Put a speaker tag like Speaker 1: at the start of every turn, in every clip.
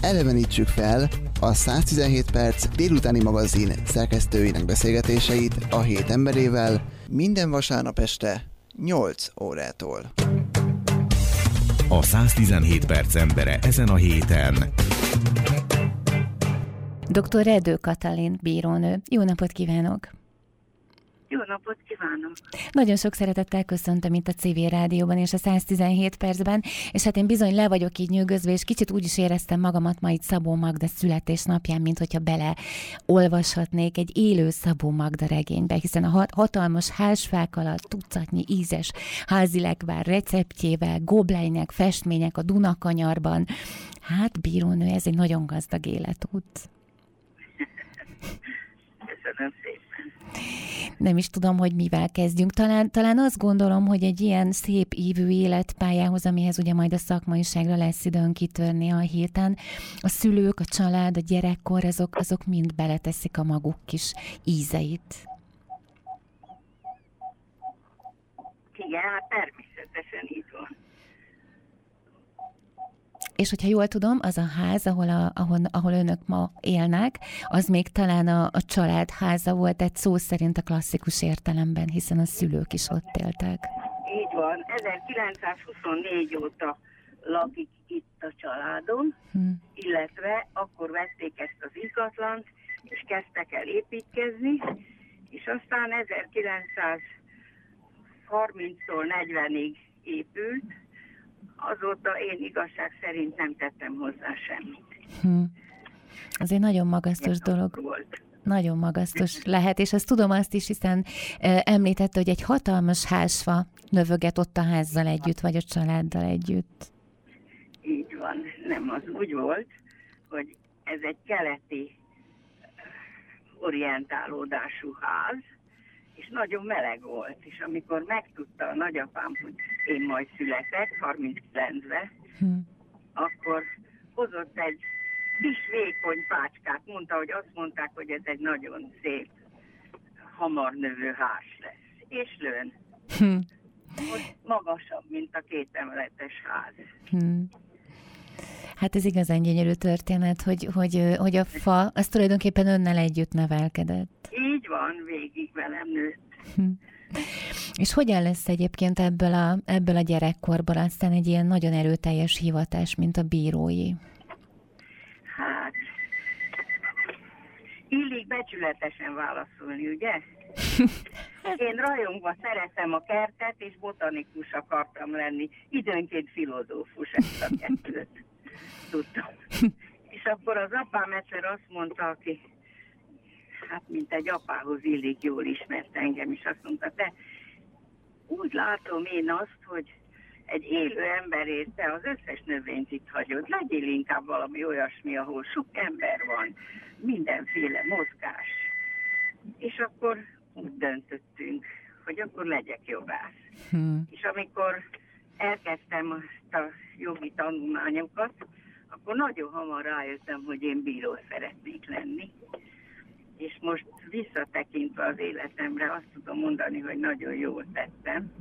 Speaker 1: elevenítsük fel a 117 perc délutáni magazin szerkesztőinek beszélgetéseit a hét emberével minden vasárnap este 8 órától.
Speaker 2: A 117 perc embere ezen a héten.
Speaker 3: Dr. Redő Katalin bírónő. Jó napot kívánok!
Speaker 4: Jó napot kívánok!
Speaker 3: Nagyon sok szeretettel köszöntöm itt a CV rádióban és a 117 percben, és hát én bizony le vagyok így nyűgözve, és kicsit úgy is éreztem magamat ma itt Szabó Magda születésnapján, mint hogyha bele olvashatnék egy élő Szabó Magda regénybe, hiszen a hatalmas házfák alatt tucatnyi ízes házilekvár receptjével, goblejnek, festmények a Dunakanyarban. Hát bírónő, ez egy nagyon gazdag életút.
Speaker 4: Köszönöm szépen
Speaker 3: nem is tudom, hogy mivel kezdjünk. Talán, talán azt gondolom, hogy egy ilyen szép ívű életpályához, amihez ugye majd a szakmaiságra lesz időn kitörni a héten, a szülők, a család, a gyerekkor, azok, azok mind beleteszik a maguk kis ízeit.
Speaker 4: Igen, hát természetesen így van.
Speaker 3: És hogyha jól tudom, az a ház, ahol, a, ahol, ahol önök ma élnek, az még talán a, a család háza volt, egy szó szerint a klasszikus értelemben, hiszen a szülők is ott éltek.
Speaker 4: Így van. 1924 óta lakik itt a családom, hmm. illetve akkor vették ezt az ingatlant, és kezdtek el építkezni, és aztán 1930-tól 40-ig épült, azóta én igazság szerint nem tettem hozzá semmit. Hm.
Speaker 3: Az egy nagyon magasztos Ilyen dolog. Volt. Nagyon magasztos lehet, és azt tudom azt is, hiszen említette, hogy egy hatalmas házfa növöget ott a házzal együtt, vagy a családdal együtt.
Speaker 4: Így van. Nem, az úgy volt, hogy ez egy keleti orientálódású ház, nagyon meleg volt, és amikor megtudta a nagyapám, hogy én majd születek, 39-be, hmm. akkor hozott egy kis vékony pácskát, mondta, hogy azt mondták, hogy ez egy nagyon szép, hamar növő ház lesz. És lőn. Most magasabb, mint a két emeletes ház. Hmm.
Speaker 3: Hát ez igazán gyönyörű történet, hogy, hogy, hogy a fa, az tulajdonképpen önnel együtt nevelkedett.
Speaker 4: Így van, végig velem nőtt.
Speaker 3: És hogyan lesz egyébként ebből a, ebből a gyerekkorból aztán egy ilyen nagyon erőteljes hivatás, mint a bírói?
Speaker 4: Hát, illik becsületesen válaszolni, ugye? Én rajongva szeretem a kertet, és botanikus akartam lenni. Időnként filozófus ezt a kettőt tudtam. És akkor az apám egyszer azt mondta, aki hát mint egy apához illik, jól ismert engem, és azt mondta, te úgy látom én azt, hogy egy élő emberért te az összes növényt itt hagyod. Legyél inkább valami olyasmi, ahol sok ember van, mindenféle mozgás. És akkor úgy döntöttünk, hogy akkor legyek jogász. Hmm. És amikor elkezdtem azt a jogi tanulmányokat, akkor nagyon hamar rájöttem, hogy én bíró szeretnék lenni és most visszatekintve az életemre azt tudom mondani, hogy nagyon jól tettem.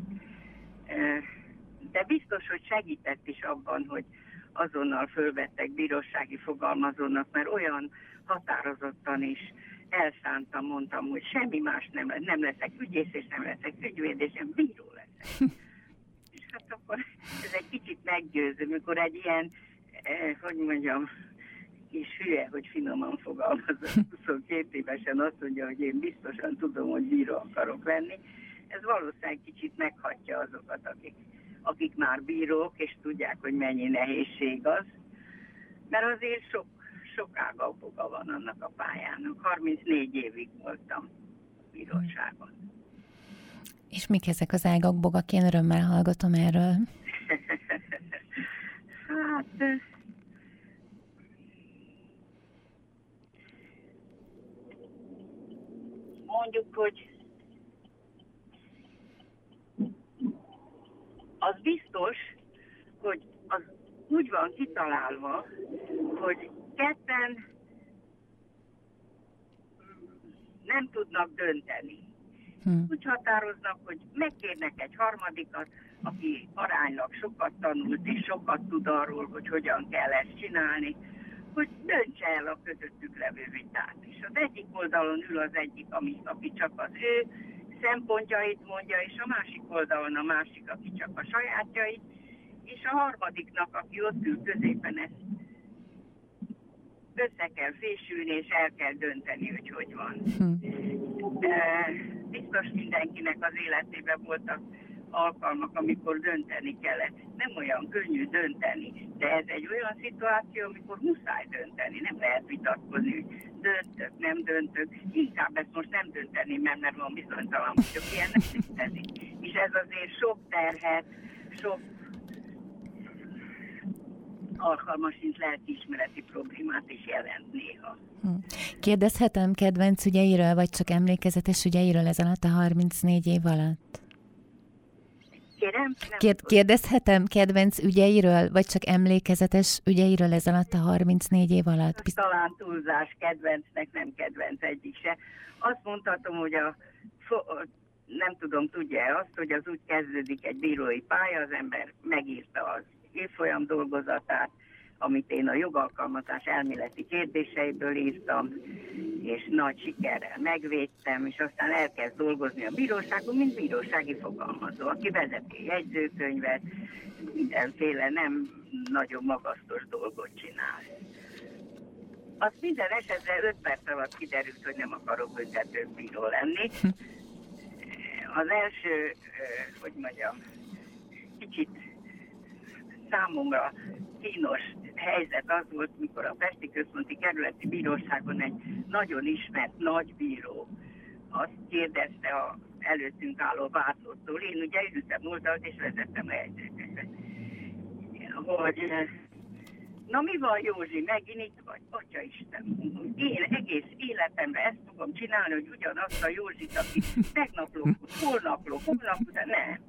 Speaker 4: De biztos, hogy segített is abban, hogy azonnal fölvettek bírósági fogalmazónak, mert olyan határozottan is elszántam, mondtam, hogy semmi más nem, nem leszek ügyész, és nem leszek ügyvéd, és én bíró leszek. és hát akkor ez egy kicsit meggyőző, mikor egy ilyen, eh, hogy mondjam, kis hülye, hogy finoman fogalmazom, 22 évesen azt mondja, hogy én biztosan tudom, hogy bíró akarok lenni. Ez valószínűleg kicsit meghatja azokat, akik, akik már bírók, és tudják, hogy mennyi nehézség az. Mert azért sok, sok ágaboga van annak a pályának. 34 évig voltam bíróságon.
Speaker 3: És mik ezek az ágakbogak? Én örömmel hallgatom erről.
Speaker 4: hát mondjuk, hogy az biztos, hogy az úgy van kitalálva, hogy ketten nem tudnak dönteni. Hmm. Úgy határoznak, hogy megkérnek egy harmadikat, aki aránylag sokat tanult és sokat tud arról, hogy hogyan kell ezt csinálni, hogy döntse el a közöttük levő vitát. És az egyik oldalon ül az egyik, ami, aki csak az ő szempontjait mondja, és a másik oldalon a másik, aki csak a sajátjait, és a harmadiknak, aki ott ül középen, ezt össze kell fésülni, és el kell dönteni, hogy hogy van. Hm. Biztos mindenkinek az életében voltak alkalmak, amikor dönteni kellett. Nem olyan könnyű dönteni, de ez egy olyan szituáció, amikor muszáj dönteni, nem lehet vitatkozni, hogy döntök, nem döntök. Inkább ezt most nem dönteni, mert, mert van bizonytalan, hogy ilyen nem. És ez azért sok terhet, sok alkalmasint lelkiismereti problémát is jelent néha. Hm.
Speaker 3: Kérdezhetem kedvenc ügyeiről, vagy csak emlékezetes ügyeiről ez alatt a 34 év alatt?
Speaker 4: Kérem?
Speaker 3: Kérd, kérdezhetem kedvenc ügyeiről, vagy csak emlékezetes ügyeiről ez alatt a 34 év alatt?
Speaker 4: Bizt... Talán túlzás kedvencnek, nem kedvenc egyik se. Azt mondhatom, hogy a, nem tudom, tudja azt, hogy az úgy kezdődik egy bírói pálya, az ember megírta az évfolyam dolgozatát, amit én a jogalkalmazás elméleti kérdéseiből írtam, és nagy sikerrel megvédtem, és aztán elkezd dolgozni a bíróságon, mint bírósági fogalmazó, aki vezeti jegyzőkönyvet, mindenféle nem nagyon magasztos dolgot csinál. Az minden esetre 5 perc alatt kiderült, hogy nem akarok büntetőbíró lenni. Az első, hogy mondjam, kicsit számomra kínos helyzet az volt, mikor a Pesti Központi Kerületi Bíróságon egy nagyon ismert nagy bíró azt kérdezte a előttünk álló vádlottól, én ugye ültem oldalt és vezettem a jegyzőkönyvet, hogy na mi van Józsi, megint itt vagy? Atya Isten, én egész életemben ezt fogom csinálni, hogy ugyanazt a Józsit, aki tegnap lopott, holnap lopott, holnap, de nem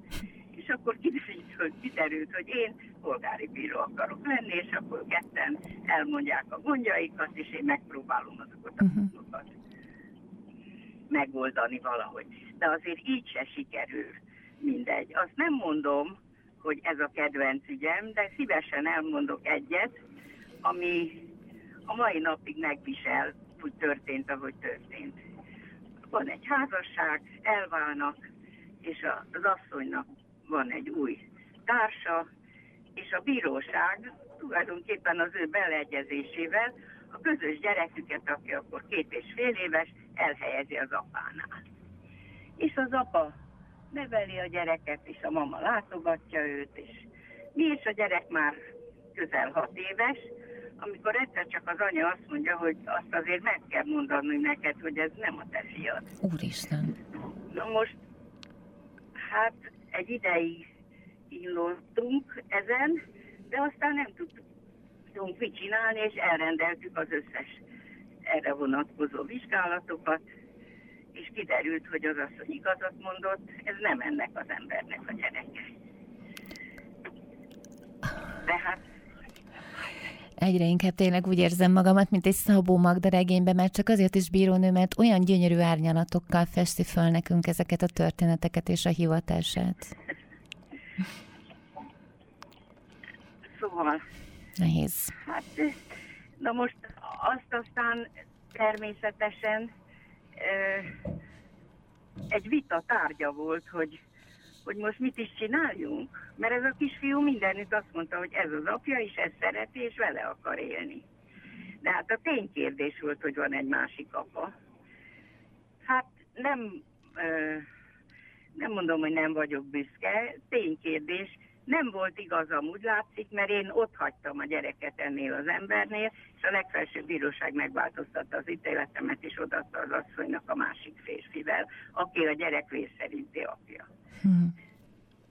Speaker 4: és akkor kiderült, hogy, kiderült, hogy én polgári bíró akarok lenni, és akkor ketten elmondják a gondjaikat, és én megpróbálom azokat a uh-huh. gondokat megoldani valahogy. De azért így se sikerül mindegy. Azt nem mondom, hogy ez a kedvenc ügyem, de szívesen elmondok egyet, ami a mai napig megvisel, hogy történt, ahogy történt. Van egy házasság, elválnak, és az asszonynak van egy új társa, és a bíróság tulajdonképpen az ő beleegyezésével a közös gyereküket, aki akkor két és fél éves, elhelyezi az apánál. És az apa neveli a gyereket, és a mama látogatja őt, és mi is a gyerek már közel hat éves, amikor egyszer csak az anya azt mondja, hogy azt azért meg kell mondani neked, hogy ez nem a te fiad.
Speaker 3: Úristen!
Speaker 4: Na most, hát egy ideig illottunk ezen, de aztán nem tudtunk mit csinálni, és elrendeltük az összes erre vonatkozó vizsgálatokat, és kiderült, hogy az asszony igazat mondott, ez nem ennek az embernek a gyereke. Tehát
Speaker 3: Egyre inkább tényleg úgy érzem magamat, mint egy Szabó Magda regényben, mert csak azért is bírónő, mert olyan gyönyörű árnyalatokkal festi föl nekünk ezeket a történeteket és a hivatását.
Speaker 4: Szóval...
Speaker 3: Nehéz.
Speaker 4: Hát, na most azt aztán természetesen egy vita tárgya volt, hogy, hogy most mit is csináljunk. Mert ez a kisfiú mindenütt azt mondta, hogy ez az apja, és ezt szereti, és vele akar élni. De hát a ténykérdés volt, hogy van egy másik apa. Hát nem, nem mondom, hogy nem vagyok büszke, ténykérdés, nem volt igazam, úgy látszik, mert én ott hagytam a gyereket ennél az embernél, és a legfelsőbb bíróság megváltoztatta az ítéletemet, és odaadta az asszonynak a másik férfivel, aki a gyerek vészszerinti apja. Hmm.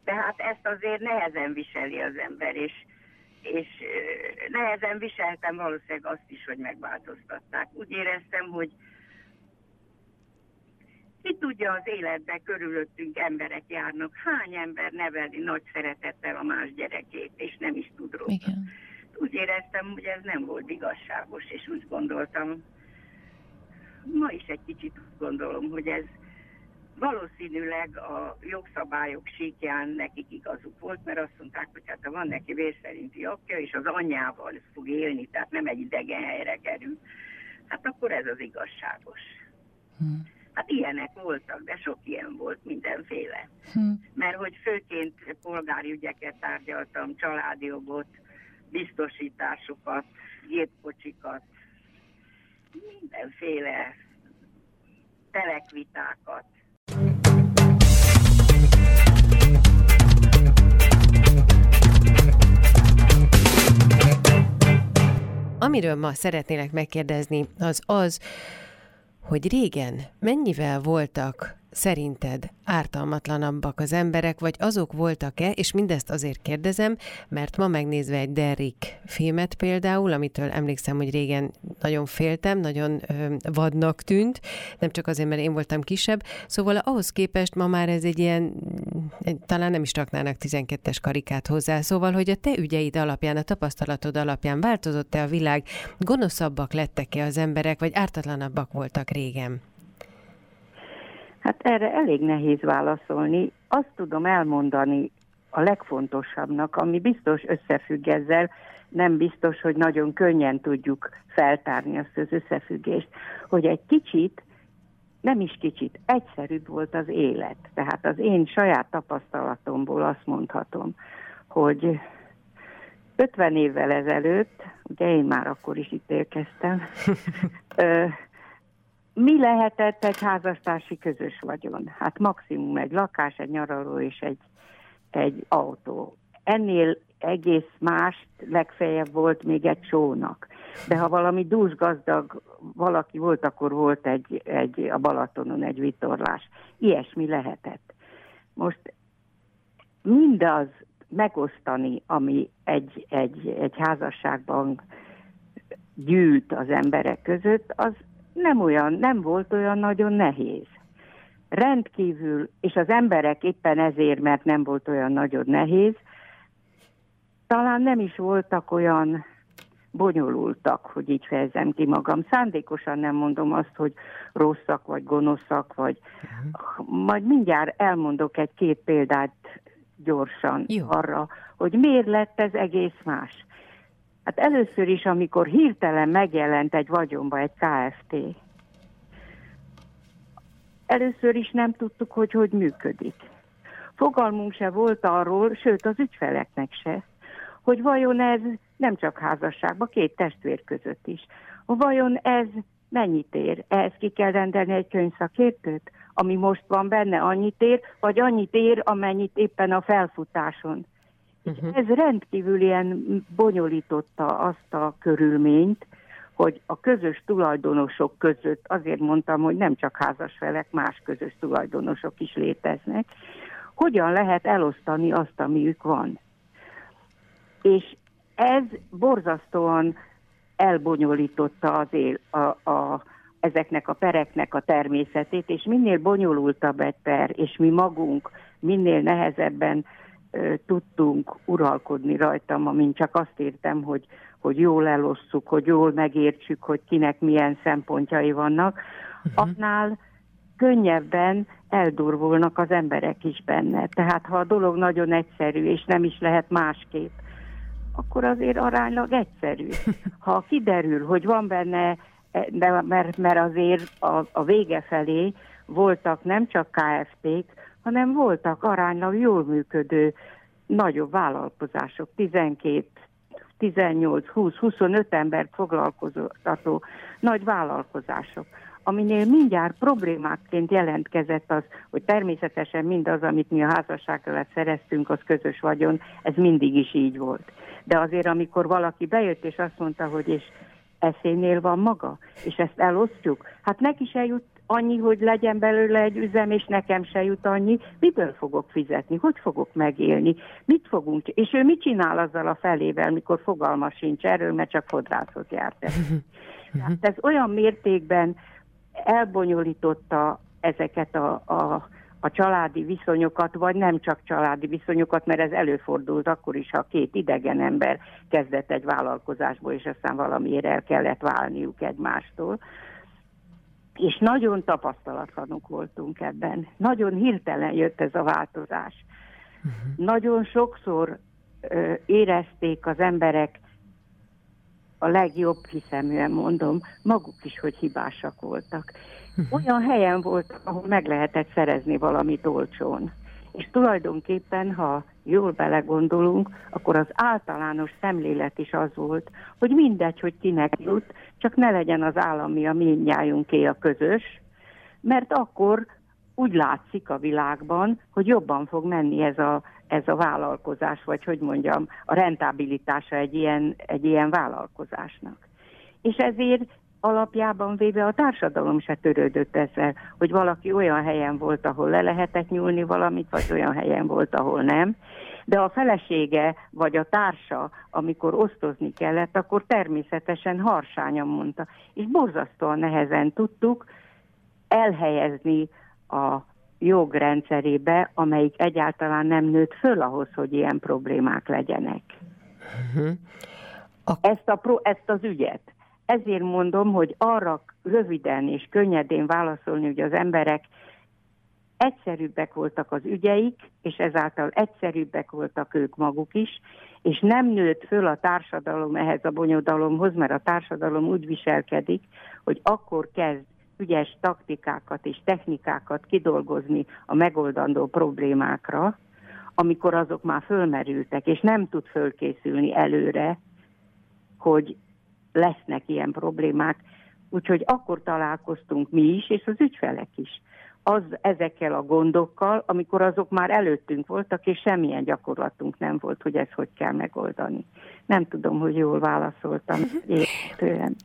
Speaker 4: Tehát ezt azért nehezen viseli az ember, és, és nehezen viseltem valószínűleg azt is, hogy megváltoztatták. Úgy éreztem, hogy ki tudja az életben körülöttünk emberek járnak, hány ember neveli nagy szeretettel a más gyerekét, és nem is tud róla. Igen. Úgy éreztem, hogy ez nem volt igazságos, és úgy gondoltam, ma is egy kicsit úgy gondolom, hogy ez
Speaker 5: valószínűleg a jogszabályok síkján nekik igazuk volt, mert azt mondták, hogy hát ha van neki vérszerinti apja, és az anyjával fog élni, tehát nem egy idegen helyre kerül, hát akkor ez az igazságos. Hmm. Hát ilyenek voltak, de sok ilyen volt, mindenféle. Hmm. Mert hogy főként polgári ügyeket tárgyaltam, családi jogot, biztosításokat, gépkocsikat, mindenféle telekvitákat.
Speaker 6: Amiről ma szeretnélek megkérdezni, az az, hogy régen mennyivel voltak szerinted ártalmatlanabbak az emberek, vagy azok voltak-e, és mindezt azért kérdezem, mert ma megnézve egy Derrick filmet például, amitől emlékszem, hogy régen nagyon féltem, nagyon ö, vadnak tűnt, nem csak azért, mert én voltam kisebb, szóval ahhoz képest ma már ez egy ilyen, talán nem is raknának 12-es karikát hozzá, szóval, hogy a te ügyeid alapján, a tapasztalatod alapján változott-e a világ, gonoszabbak lettek-e az emberek, vagy ártatlanabbak voltak régen?
Speaker 4: Hát erre elég nehéz válaszolni. Azt tudom elmondani a legfontosabbnak, ami biztos összefügg ezzel, nem biztos, hogy nagyon könnyen tudjuk feltárni azt az összefüggést, hogy egy kicsit, nem is kicsit, egyszerűbb volt az élet. Tehát az én saját tapasztalatomból azt mondhatom, hogy 50 évvel ezelőtt, ugye én már akkor is itt érkeztem, Mi lehetett egy házastársi közös vagyon? Hát maximum egy lakás, egy nyaraló és egy, egy autó. Ennél egész más, legfeljebb volt még egy csónak. De ha valami dúsgazdag valaki volt, akkor volt egy, egy a Balatonon egy vitorlás. Ilyesmi lehetett. Most mindaz megosztani, ami egy, egy, egy házasságban gyűlt az emberek között, az nem olyan, nem volt olyan nagyon nehéz. Rendkívül, és az emberek éppen ezért, mert nem volt olyan nagyon nehéz, talán nem is voltak olyan bonyolultak, hogy így fejezem ki magam. Szándékosan nem mondom azt, hogy rosszak vagy gonoszak, vagy uh-huh. majd mindjárt elmondok egy-két példát gyorsan Jó. arra, hogy miért lett ez egész más. Hát először is, amikor hirtelen megjelent egy vagyonba egy KFT, először is nem tudtuk, hogy hogy működik. Fogalmunk se volt arról, sőt az ügyfeleknek se, hogy vajon ez nem csak házasságban, két testvér között is. Vajon ez mennyit ér? Ehhez ki kell rendelni egy könyvszakértőt, ami most van benne, annyit ér, vagy annyit ér, amennyit éppen a felfutáson Uh-huh. Ez rendkívül ilyen bonyolította azt a körülményt, hogy a közös tulajdonosok között, azért mondtam, hogy nem csak házasfelek, más közös tulajdonosok is léteznek, hogyan lehet elosztani azt, amiük van. És ez borzasztóan elbonyolította az él, a, a, ezeknek a pereknek a természetét, és minél bonyolultabb egy per, és mi magunk minél nehezebben tudtunk uralkodni rajtam, amint csak azt értem, hogy, hogy jól elosszuk, hogy jól megértsük, hogy kinek milyen szempontjai vannak, uh-huh. annál könnyebben eldurvulnak az emberek is benne. Tehát ha a dolog nagyon egyszerű, és nem is lehet másképp, akkor azért aránylag egyszerű. Ha kiderül, hogy van benne, e, de mert, mert azért a, a vége felé voltak nem csak KFT-k, hanem voltak aránylag jól működő nagyobb vállalkozások, 12, 18, 20, 25 embert foglalkoztató nagy vállalkozások, aminél mindjárt problémákként jelentkezett az, hogy természetesen mindaz, amit mi a házasságra szereztünk, az közös vagyon, ez mindig is így volt. De azért, amikor valaki bejött és azt mondta, hogy és eszénél van maga, és ezt elosztjuk, hát neki se jut annyi, hogy legyen belőle egy üzem, és nekem se jut annyi, miből fogok fizetni, hogy fogok megélni, mit fogunk, és ő mit csinál azzal a felével, mikor fogalma sincs? Erről, mert csak fodrászhoz járt. Tehát ez olyan mértékben elbonyolította ezeket a, a, a családi viszonyokat, vagy nem csak családi viszonyokat, mert ez előfordult akkor is, ha két idegen ember kezdett egy vállalkozásból, és aztán valamiért el kellett válniuk egymástól és nagyon tapasztalatlanok voltunk ebben. Nagyon hirtelen jött ez a változás. Uh-huh. Nagyon sokszor ö, érezték az emberek, a legjobb hiszeműen mondom, maguk is, hogy hibásak voltak. Uh-huh. Olyan helyen voltak, ahol meg lehetett szerezni valamit olcsón. És tulajdonképpen, ha jól belegondolunk, akkor az általános szemlélet is az volt, hogy mindegy, hogy kinek jut, csak ne legyen az állami a mindnyájunké a közös, mert akkor úgy látszik a világban, hogy jobban fog menni ez a, ez a vállalkozás, vagy hogy mondjam, a rentabilitása egy ilyen, egy ilyen vállalkozásnak. És ezért alapjában véve a társadalom se törődött ezzel, hogy valaki olyan helyen volt, ahol le lehetett nyúlni valamit, vagy olyan helyen volt, ahol nem. De a felesége vagy a társa, amikor osztozni kellett, akkor természetesen harsányan mondta. És borzasztóan nehezen tudtuk elhelyezni a jogrendszerébe, amelyik egyáltalán nem nőtt föl ahhoz, hogy ilyen problémák legyenek. Uh-huh. A... Ezt, a pro, ezt az ügyet ezért mondom, hogy arra röviden és könnyedén válaszolni, hogy az emberek egyszerűbbek voltak az ügyeik, és ezáltal egyszerűbbek voltak ők maguk is, és nem nőtt föl a társadalom ehhez a bonyodalomhoz, mert a társadalom úgy viselkedik, hogy akkor kezd ügyes taktikákat és technikákat kidolgozni a megoldandó problémákra, amikor azok már fölmerültek, és nem tud fölkészülni előre, hogy lesznek ilyen problémák. Úgyhogy akkor találkoztunk mi is, és az ügyfelek is. Az ezekkel a gondokkal, amikor azok már előttünk voltak, és semmilyen gyakorlatunk nem volt, hogy ezt hogy kell megoldani. Nem tudom, hogy jól válaszoltam értően.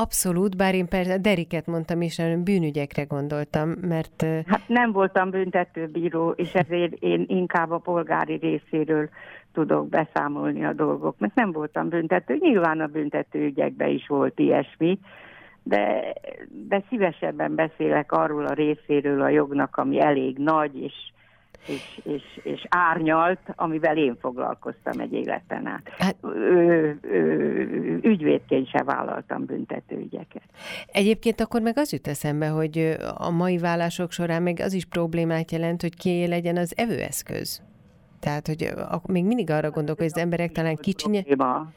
Speaker 6: Abszolút, bár én persze Deriket mondtam, és bűnügyekre gondoltam, mert...
Speaker 4: Hát nem voltam büntetőbíró, és ezért én inkább a polgári részéről tudok beszámolni a dolgoknak. Nem voltam büntető, nyilván a büntető ügyekben is volt ilyesmi, de, de szívesebben beszélek arról a részéről a jognak, ami elég nagy és, és, és, és árnyalt, amivel én foglalkoztam egy életen át. Hát, ö, ö, ügyvédként se vállaltam büntető ügyeket.
Speaker 6: Egyébként akkor meg az jut eszembe, hogy a mai vállások során meg az is problémát jelent, hogy ki legyen az evőeszköz. Tehát, hogy még mindig arra gondolok, hogy az emberek talán kicsinye...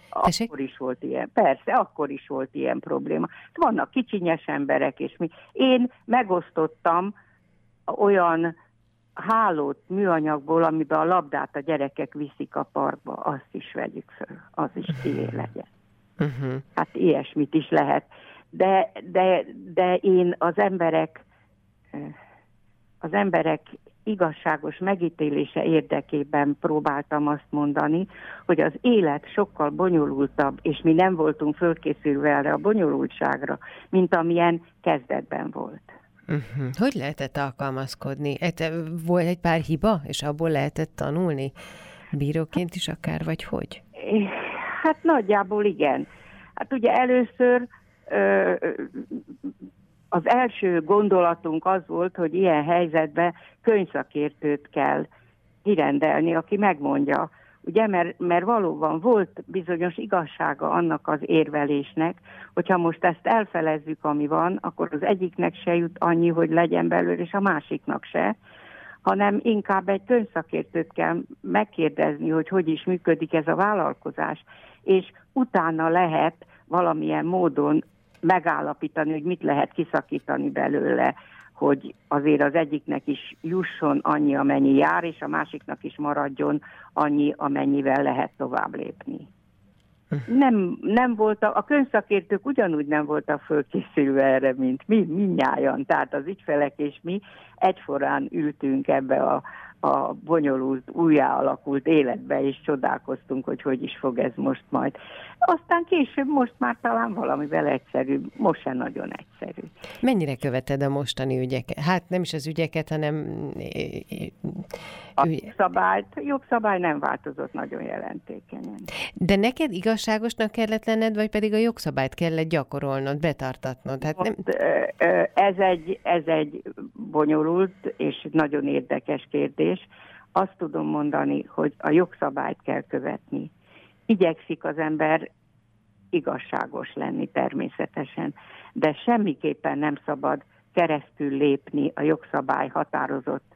Speaker 4: Akkor is volt ilyen. Persze, akkor is volt ilyen probléma. Vannak kicsinyes emberek, és mi. Én megosztottam olyan hálót műanyagból, amiben a labdát a gyerekek viszik a parkba, azt is vegyük föl, az is tié legyen. Uh-huh. Hát ilyesmit is lehet. De, de, de én az emberek az emberek igazságos megítélése érdekében próbáltam azt mondani, hogy az élet sokkal bonyolultabb, és mi nem voltunk fölkészülve erre a bonyolultságra, mint amilyen kezdetben volt.
Speaker 6: Uh-huh. Hogy lehetett alkalmazkodni? Volt egy pár hiba, és abból lehetett tanulni? Bíróként is akár, vagy hogy?
Speaker 4: Hát nagyjából igen. Hát ugye először ö, az első gondolatunk az volt, hogy ilyen helyzetben könyvszakértőt kell kirendelni, aki megmondja, ugye, mert, mert valóban volt bizonyos igazsága annak az érvelésnek, hogyha most ezt elfelezzük, ami van, akkor az egyiknek se jut annyi, hogy legyen belőle, és a másiknak se, hanem inkább egy könyvszakértőt kell megkérdezni, hogy hogy is működik ez a vállalkozás, és utána lehet valamilyen módon megállapítani, hogy mit lehet kiszakítani belőle, hogy azért az egyiknek is jusson annyi, amennyi jár, és a másiknak is maradjon annyi, amennyivel lehet tovább lépni. Nem, nem volt a, a könyvszakértők ugyanúgy nem voltak fölkészülve erre, mint mi, minnyáján. Tehát az ügyfelek és mi egyforán ültünk ebbe a, a bonyolult, újjáalakult életbe, és csodálkoztunk, hogy hogy is fog ez most majd. Aztán később most már talán valamivel egyszerűbb, most sem nagyon egyszerű.
Speaker 6: Mennyire követed a mostani ügyeket? Hát nem is az ügyeket, hanem...
Speaker 4: A szabályt, jogszabály nem változott nagyon jelentékenyen.
Speaker 6: De neked igazságosnak kellett lenned, vagy pedig a jogszabályt kellett gyakorolnod, betartatnod? Hát nem...
Speaker 4: ez, egy, ez egy bonyolult és nagyon érdekes kérdés. Azt tudom mondani, hogy a jogszabályt kell követni igyekszik az ember igazságos lenni természetesen, de semmiképpen nem szabad keresztül lépni a jogszabály határozott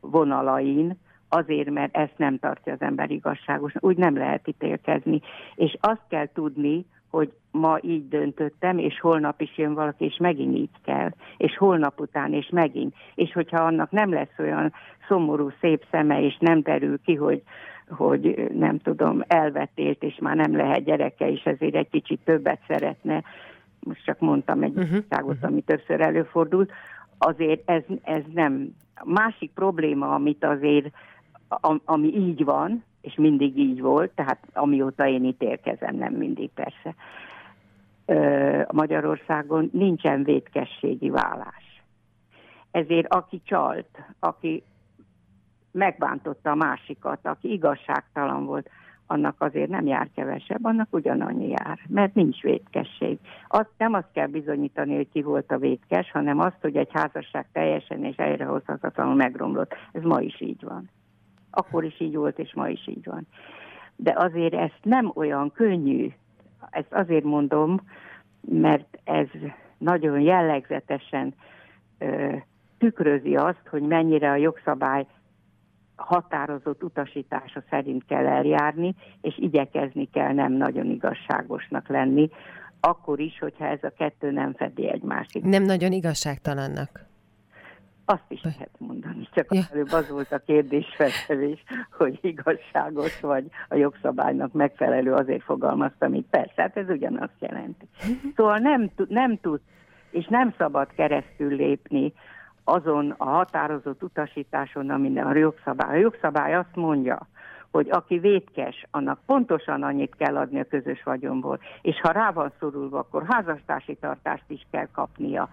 Speaker 4: vonalain, azért, mert ezt nem tartja az ember igazságos. Úgy nem lehet ítélkezni. És azt kell tudni, hogy ma így döntöttem, és holnap is jön valaki, és megint így kell, és holnap után, és megint. És hogyha annak nem lesz olyan szomorú, szép szeme, és nem terül ki, hogy, hogy nem tudom, elvetélt, és már nem lehet gyereke, és ezért egy kicsit többet szeretne, most csak mondtam egy uh-huh. uh-huh. ami többször előfordult, azért ez, ez nem. Másik probléma, amit azért, ami így van, és mindig így volt, tehát amióta én ítélkezem, nem mindig persze, Magyarországon nincsen védkességi vállás. Ezért aki csalt, aki megbántotta a másikat, aki igazságtalan volt, annak azért nem jár kevesebb, annak ugyanannyi jár, mert nincs védkesség. Azt nem azt kell bizonyítani, hogy ki volt a védkes, hanem azt, hogy egy házasság teljesen és helyrehozhatatlanul megromlott. Ez ma is így van. Akkor is így volt, és ma is így van. De azért ezt nem olyan könnyű, ezt azért mondom, mert ez nagyon jellegzetesen ö, tükrözi azt, hogy mennyire a jogszabály határozott utasítása szerint kell eljárni, és igyekezni kell nem nagyon igazságosnak lenni, akkor is, hogyha ez a kettő nem fedi egymást.
Speaker 6: Nem nagyon igazságtalannak.
Speaker 4: Azt is lehet mondani, csak ja. előbb az volt a kérdésfeltevés, hogy igazságos vagy a jogszabálynak megfelelő, azért fogalmaztam itt. Persze, hát ez ugyanazt jelenti. Szóval nem, nem tud és nem szabad keresztül lépni azon a határozott utasításon, ami a jogszabály. A jogszabály azt mondja, hogy aki vétkes, annak pontosan annyit kell adni a közös vagyonból, és ha rá van szorulva, akkor házastársi tartást is kell kapnia.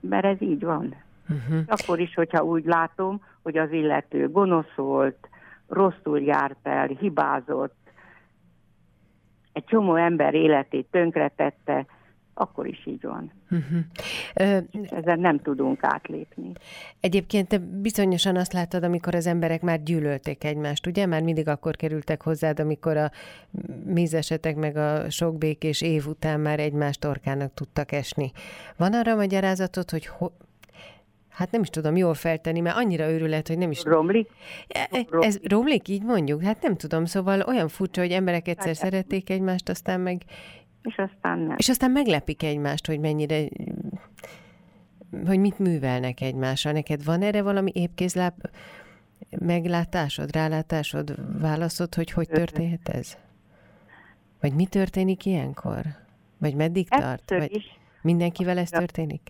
Speaker 4: Mert ez így van. Uh-huh. Akkor is, hogyha úgy látom, hogy az illető gonosz volt, rosszul járt el, hibázott, egy csomó ember életét tönkretette, akkor is így van. Uh-huh. Uh, Ezen nem tudunk átlépni.
Speaker 6: Egyébként te bizonyosan azt láttad, amikor az emberek már gyűlölték egymást, ugye? Már mindig akkor kerültek hozzád, amikor a mízesetek meg a sok békés év után már egymás torkának tudtak esni. Van arra magyarázatod, hogy ho- Hát nem is tudom jól feltenni, mert annyira őrület, hogy nem is...
Speaker 4: Romlik?
Speaker 6: E, e, ez romlik, így mondjuk? Hát nem tudom, szóval olyan furcsa, hogy emberek egyszer hát, szerették egymást, aztán meg
Speaker 4: és aztán nem.
Speaker 6: És aztán meglepik egymást, hogy mennyire, hogy mit művelnek egymással. Neked van erre valami épkézláb meglátásod, rálátásod, válaszod, hogy hogy történhet ez? Vagy mi történik ilyenkor? Vagy meddig tart? Vagy is. mindenkivel ez történik?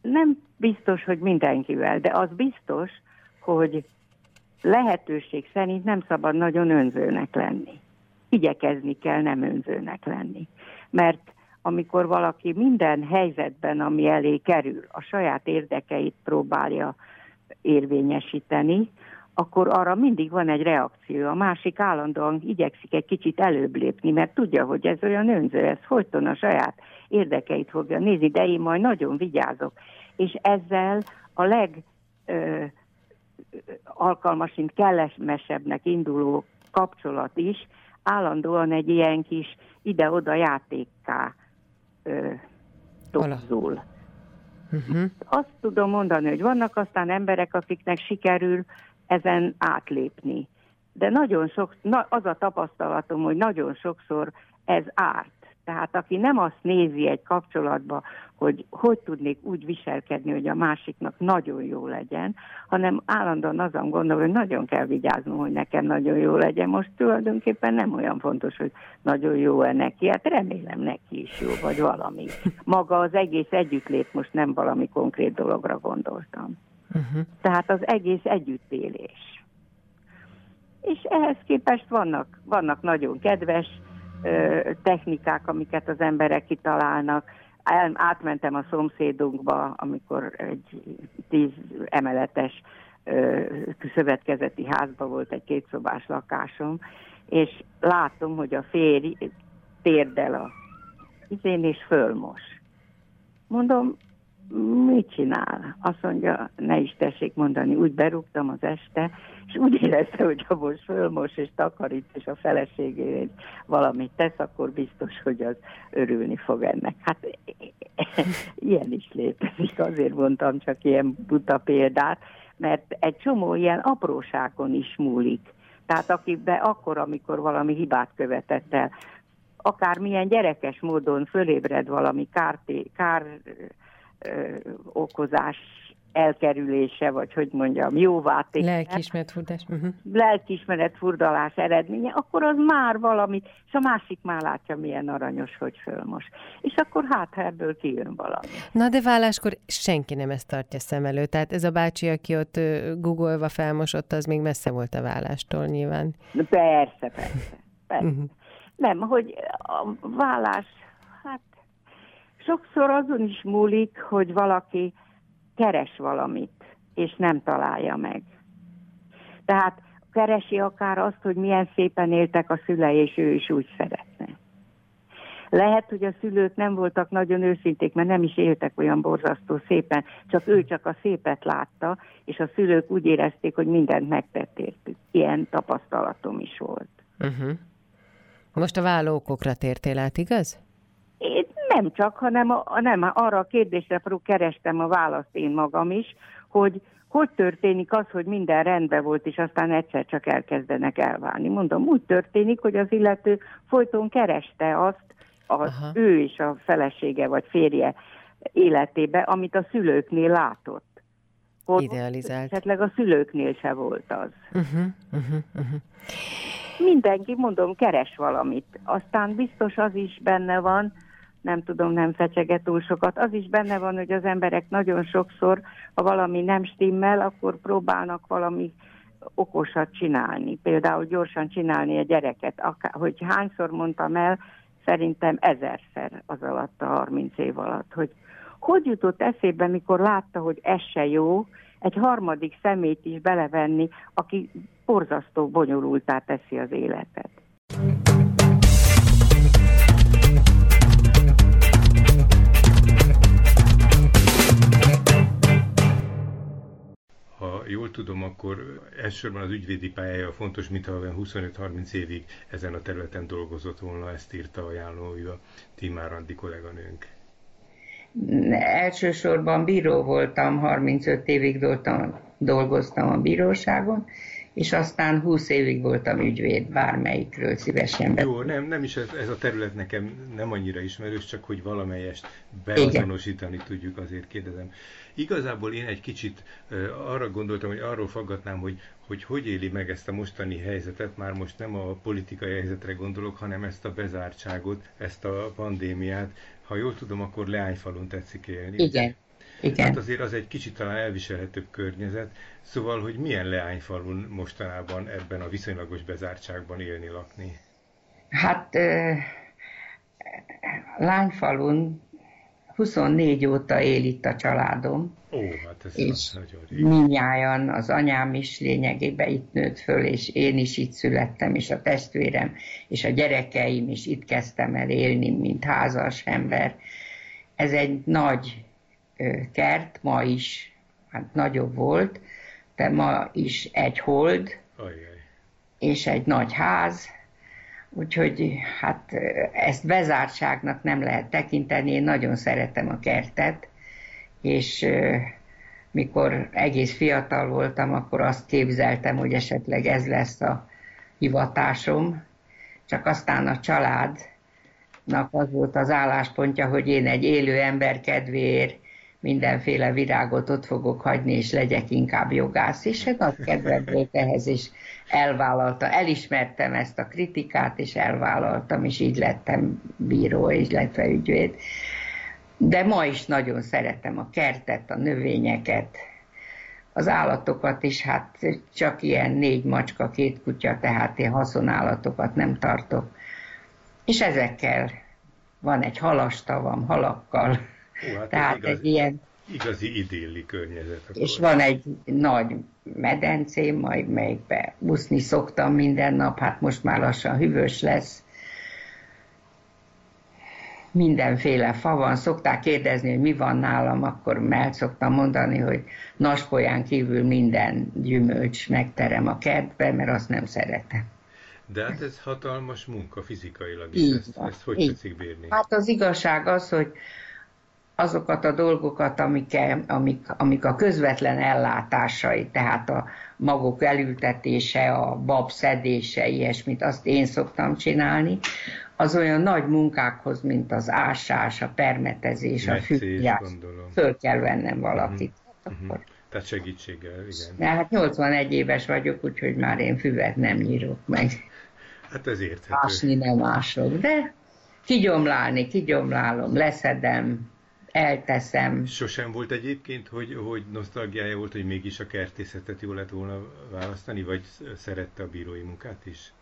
Speaker 4: Nem biztos, hogy mindenkivel, de az biztos, hogy lehetőség szerint nem szabad nagyon önzőnek lenni. Igyekezni kell nem önzőnek lenni mert amikor valaki minden helyzetben, ami elé kerül, a saját érdekeit próbálja érvényesíteni, akkor arra mindig van egy reakció. A másik állandóan igyekszik egy kicsit előbb lépni, mert tudja, hogy ez olyan önző, ez folyton a saját érdekeit fogja nézni, de én majd nagyon vigyázok. És ezzel a leg ö, alkalmasint kellemesebbnek induló kapcsolat is állandóan egy ilyen kis ide-oda játékká torzul. Uh-huh. Azt tudom mondani, hogy vannak aztán emberek, akiknek sikerül ezen átlépni. De nagyon sok, na, az a tapasztalatom, hogy nagyon sokszor ez árt. Tehát aki nem azt nézi egy kapcsolatba, hogy hogy tudnék úgy viselkedni, hogy a másiknak nagyon jó legyen, hanem állandóan azon gondol, hogy nagyon kell vigyáznom, hogy nekem nagyon jó legyen. Most tulajdonképpen nem olyan fontos, hogy nagyon jó-e neki, hát remélem neki is jó, vagy valami. Maga az egész együttlét, most nem valami konkrét dologra gondoltam. Uh-huh. Tehát az egész együttélés. És ehhez képest vannak, vannak nagyon kedves technikák, amiket az emberek kitalálnak. El, átmentem a szomszédunkba, amikor egy tíz emeletes szövetkezeti házba volt egy kétszobás lakásom, és látom, hogy a férj térdel a izén és fölmos. Mondom, mit csinál? Azt mondja, ne is tessék mondani, úgy berúgtam az este, és úgy érezte, hogy ha most fölmos és takarít, és a feleségéért valamit tesz, akkor biztos, hogy az örülni fog ennek. Hát ilyen is létezik, azért mondtam csak ilyen buta példát, mert egy csomó ilyen apróságon is múlik. Tehát akibe akkor, amikor valami hibát követett el, akármilyen gyerekes módon fölébred valami kár, kár okozás elkerülése, vagy hogy mondjam, jóvá tétel.
Speaker 6: Lelkismeret furdás. Uh-huh.
Speaker 4: Lelkismeret furdalás eredménye, akkor az már valami, és a másik már látja, milyen aranyos, hogy fölmos. És akkor hát, ebből kijön valami.
Speaker 6: Na de válláskor senki nem ezt tartja szem előtt. Tehát ez a bácsi, aki ott googolva felmosott, az még messze volt a vállástól nyilván.
Speaker 4: Persze, persze. persze. Uh-huh. Nem, hogy a vállás, hát sokszor azon is múlik, hogy valaki keres valamit, és nem találja meg. Tehát keresi akár azt, hogy milyen szépen éltek a szülei, és ő is úgy szeretne. Lehet, hogy a szülők nem voltak nagyon őszinték, mert nem is éltek olyan borzasztó szépen, csak ő csak a szépet látta, és a szülők úgy érezték, hogy mindent megtett értük. Ilyen tapasztalatom is volt. Uh-huh.
Speaker 6: Most a vállókokra tértél át, igaz?
Speaker 4: Én nem csak, hanem a, nem, arra a kérdésre kerestem a választ én magam is, hogy hogy történik az, hogy minden rendben volt, és aztán egyszer csak elkezdenek elválni. Mondom, úgy történik, hogy az illető folyton kereste azt, az Aha. ő és a felesége vagy férje életébe, amit a szülőknél látott.
Speaker 6: Hogy Idealizált.
Speaker 4: Esetleg a szülőknél se volt az. Uh-huh, uh-huh, uh-huh. Mindenki, mondom, keres valamit. Aztán biztos az is benne van, nem tudom, nem fecseget túl sokat. Az is benne van, hogy az emberek nagyon sokszor, ha valami nem stimmel, akkor próbálnak valami okosat csinálni. Például gyorsan csinálni a gyereket. Akár, hogy hányszor mondtam el, szerintem ezerszer az alatt a 30 év alatt, hogy hogy jutott eszébe, mikor látta, hogy ez se jó, egy harmadik szemét is belevenni, aki borzasztó bonyolultá teszi az életet.
Speaker 7: Jól tudom, akkor elsősorban az ügyvédi pályája fontos, mintha 25-30 évig ezen a területen dolgozott volna, ezt írta ajánlója Timár Andi kolléganőnk.
Speaker 8: Elsősorban bíró voltam, 35 évig doltam, dolgoztam a bíróságon, és aztán 20 évig voltam ügyvéd, bármelyikről szívesen.
Speaker 7: Be... Jó, nem, nem is ez, ez a terület nekem nem annyira ismerős, csak hogy valamelyest beazonosítani tudjuk, azért kérdezem. Igazából én egy kicsit arra gondoltam, hogy arról faggatnám, hogy, hogy hogy éli meg ezt a mostani helyzetet, már most nem a politikai helyzetre gondolok, hanem ezt a bezártságot, ezt a pandémiát. Ha jól tudom, akkor Leányfalun tetszik élni.
Speaker 8: Igen. Igen.
Speaker 7: Hát azért az egy kicsit talán elviselhetőbb környezet. Szóval, hogy milyen Leányfalun mostanában ebben a viszonylagos bezártságban élni, lakni?
Speaker 8: Hát Lányfalun 24 óta él itt a családom.
Speaker 7: Ó, hát ez
Speaker 8: és nagyon. Minnyáján az anyám is lényegében itt nőtt föl, és én is itt születtem, és a testvérem, és a gyerekeim is itt kezdtem el élni, mint házas ember. Ez egy nagy kert, ma is, hát nagyobb volt, de ma is egy hold, Ajjaj. és egy nagy ház, úgyhogy hát ezt bezártságnak nem lehet tekinteni, én nagyon szeretem a kertet, és mikor egész fiatal voltam, akkor azt képzeltem, hogy esetleg ez lesz a hivatásom, csak aztán a családnak az volt az álláspontja, hogy én egy élő ember kedvéért mindenféle virágot ott fogok hagyni, és legyek inkább jogász, és egy nagy kedvem volt ehhez, és elvállalta, elismertem ezt a kritikát, és elvállaltam, és így lettem bíró, és illetve ügyvéd. De ma is nagyon szeretem a kertet, a növényeket, az állatokat is, hát csak ilyen négy macska, két kutya, tehát én haszonállatokat nem tartok. És ezekkel van egy halastavam, halakkal,
Speaker 7: Hú, hát Tehát igaz, egy ilyen... Igazi idilli környezet.
Speaker 8: Akkor. És van egy nagy medencém, majd melyikbe buszni szoktam minden nap, hát most már lassan hűvös lesz. mindenféle fa van. Szokták kérdezni, hogy mi van nálam, akkor el szoktam mondani, hogy naspolyán kívül minden gyümölcs megterem a kertbe, mert azt nem szeretem.
Speaker 7: De hát ez hatalmas munka fizikailag is, ezt, ezt hogy így. tetszik bírni?
Speaker 8: Hát az igazság az, hogy azokat a dolgokat, amik, amik, amik a közvetlen ellátásai, tehát a maguk elültetése, a bab szedése, ilyesmit, azt én szoktam csinálni, az olyan nagy munkákhoz, mint az ásás, a permetezés, Metszés, a függés, föl kell vennem valakit.
Speaker 7: Uh-huh. Uh-huh. Tehát segítséggel, igen.
Speaker 8: De hát 81 éves vagyok, úgyhogy már én füvet nem nyírok meg.
Speaker 7: Hát ez érthető.
Speaker 8: Ásni nem ások, de kigyomlálni, kigyomlálom, leszedem, elteszem.
Speaker 7: Sosem volt egyébként, hogy, hogy nosztalgiája volt, hogy mégis a kertészetet jól lett volna választani, vagy szerette a bírói munkát is?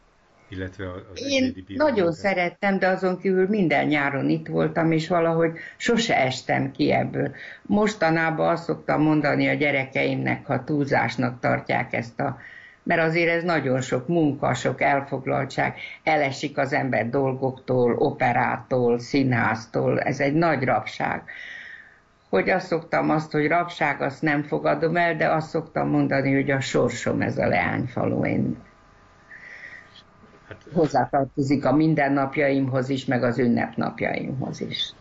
Speaker 7: Illetve az
Speaker 8: Én nagyon munkát? szerettem, de azon kívül minden nyáron itt voltam, és valahogy sose estem ki ebből. Mostanában azt szoktam mondani a gyerekeimnek, ha túlzásnak tartják ezt a mert azért ez nagyon sok munka, sok elfoglaltság, elesik az ember dolgoktól, operától, színháztól, ez egy nagy rabság. Hogy azt szoktam azt, hogy rabság, azt nem fogadom el, de azt szoktam mondani, hogy a sorsom ez a leányfaló. Én hát, hozzátartozik a mindennapjaimhoz is, meg az ünnepnapjaimhoz is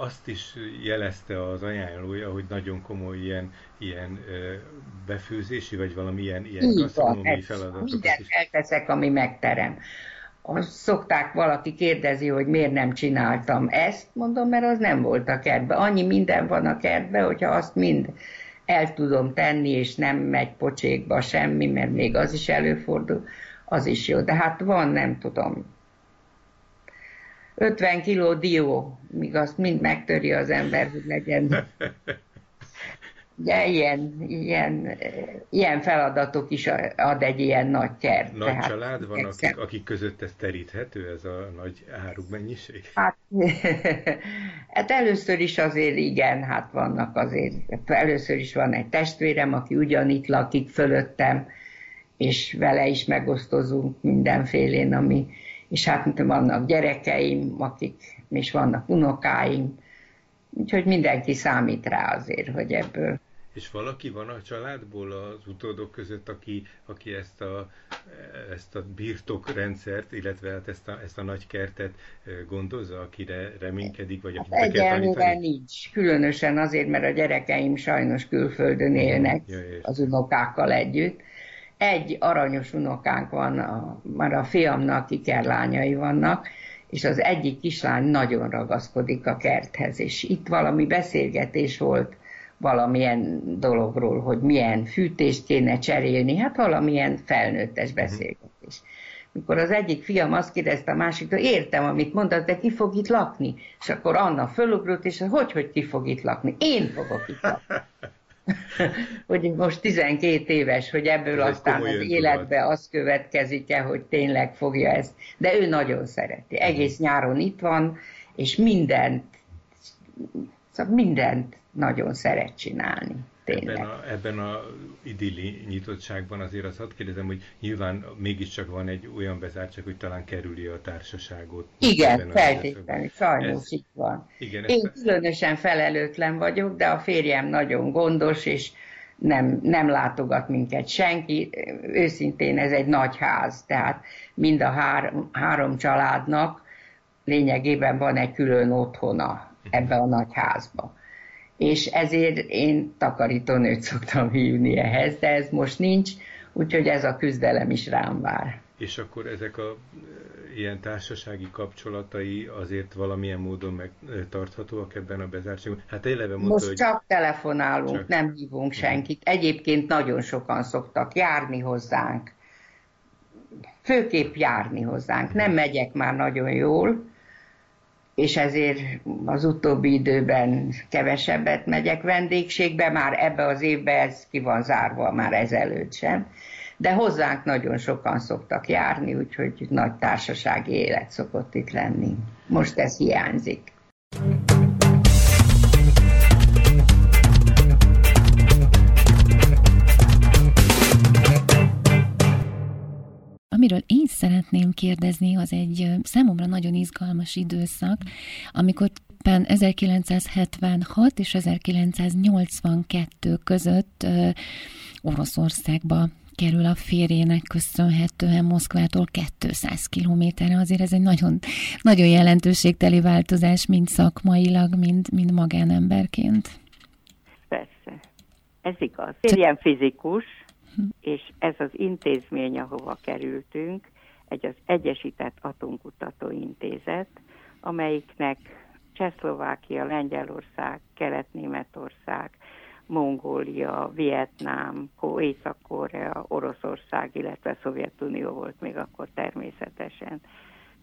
Speaker 7: azt is jelezte az ajánlója, hogy nagyon komoly ilyen, ilyen befőzési, vagy valami ilyen, ilyen gasztronómiai feladatokat
Speaker 8: Mindent is. elteszek, ami megterem. Azt szokták valaki kérdezi, hogy miért nem csináltam ezt, mondom, mert az nem volt a kertben. Annyi minden van a kertben, hogyha azt mind el tudom tenni, és nem megy pocsékba semmi, mert még az is előfordul, az is jó. De hát van, nem tudom, 50 kiló dió, míg azt mind megtöri az ember, hogy legyen. De ilyen, ilyen, ilyen feladatok is ad egy ilyen nagy kert.
Speaker 7: Nagy tehát család van, akik, akik között ez teríthető, ez a nagy mennyiség?
Speaker 8: Hát, hát először is azért igen, hát vannak azért, először is van egy testvérem, aki ugyanitt lakik fölöttem, és vele is megosztozunk mindenfélén, ami, és hát vannak gyerekeim, akik, és vannak unokáim, úgyhogy mindenki számít rá azért, hogy ebből.
Speaker 7: És valaki van a családból az utódok között, aki, aki ezt, a, ezt a birtokrendszert, illetve hát ezt a, ezt a nagy kertet gondozza, akire reménykedik, vagy akit hát
Speaker 8: Egyelőre nincs, különösen azért, mert a gyerekeim sajnos külföldön élnek ja, az unokákkal együtt, egy aranyos unokánk van, a, már a fiamnak ikerlányai vannak, és az egyik kislány nagyon ragaszkodik a kerthez, és itt valami beszélgetés volt valamilyen dologról, hogy milyen fűtést kéne cserélni, hát valamilyen felnőttes mhm. beszélgetés. Mikor az egyik fiam azt kérdezte a másiktól, értem, amit mondasz, de ki fog itt lakni? És akkor Anna fölugrott, és hogy, hogy ki fog itt lakni? Én fogok itt lakni. hogy most 12 éves, hogy ebből Ez aztán az életbe tudod. az következik-e, hogy tényleg fogja ezt. De ő nagyon szereti. Egész nyáron itt van, és mindent, szóval mindent nagyon szeret csinálni.
Speaker 7: Tényleg. Ebben a, ebben a idilli nyitottságban azért azt hadd kérdezem, hogy nyilván mégiscsak van egy olyan bezártság, hogy talán kerüli a társaságot.
Speaker 8: Igen, feltétlenül, sajnos ez, így van. Igen, Én ezt... különösen felelőtlen vagyok, de a férjem nagyon gondos, és nem, nem látogat minket senki. Őszintén ez egy nagy ház, tehát mind a három, három családnak lényegében van egy külön otthona ebbe a nagy házba és ezért én takarítónőt szoktam hívni ehhez, de ez most nincs, úgyhogy ez a küzdelem is rám vár.
Speaker 7: És akkor ezek a e, ilyen társasági kapcsolatai azért valamilyen módon megtarthatóak ebben a bezártságban? Hát eleve mondta,
Speaker 8: Most hogy... csak telefonálunk, csak... nem hívunk senkit. Egyébként nagyon sokan szoktak járni hozzánk. Főképp járni hozzánk. Nem megyek már nagyon jól, és ezért az utóbbi időben kevesebbet megyek vendégségbe, már ebbe az évbe ez ki van zárva, már ezelőtt sem. De hozzánk nagyon sokan szoktak járni, úgyhogy nagy társasági élet szokott itt lenni. Most ez hiányzik.
Speaker 3: Amiről én szeretném kérdezni, az egy számomra nagyon izgalmas időszak, amikor 1976 és 1982 között Oroszországba kerül a férjének köszönhetően Moszkvától 200 kilométerre. Azért ez egy nagyon, nagyon jelentőségteli változás, mind szakmailag, mind, mind magánemberként.
Speaker 4: Persze. Ez igaz. Ilyen fizikus, hm. és ez az intézmény, ahova kerültünk, egy az Egyesített Atomkutató Intézet, amelyiknek Csehszlovákia, Lengyelország, Kelet-Németország, Mongólia, Vietnám, Észak-Korea, Oroszország, illetve Szovjetunió volt még akkor természetesen,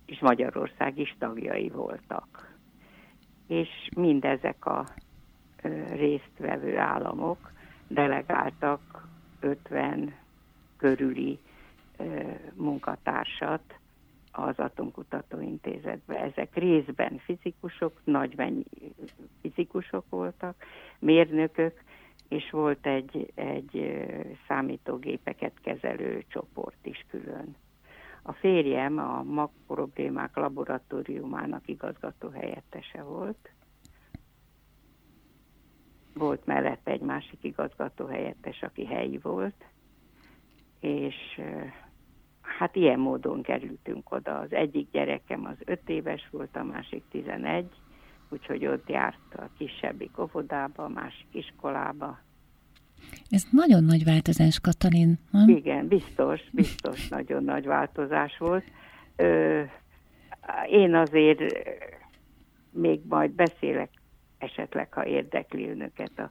Speaker 4: és Magyarország is tagjai voltak. És mindezek a résztvevő államok delegáltak 50 körüli munkatársat az Atomkutatóintézetbe. Ezek részben fizikusok, nagy mennyi fizikusok voltak, mérnökök, és volt egy, egy számítógépeket kezelő csoport is külön. A férjem a MAG problémák laboratóriumának igazgató helyettese volt. Volt mellette egy másik igazgató helyettes, aki helyi volt, és hát ilyen módon kerültünk oda. Az egyik gyerekem az öt éves volt, a másik tizenegy, úgyhogy ott járt a kisebbik óvodába, a másik iskolába.
Speaker 3: Ez nagyon nagy változás, Katalin,
Speaker 4: nem? Igen, biztos, biztos nagyon nagy változás volt. Ö, én azért még majd beszélek esetleg, ha érdekli önöket a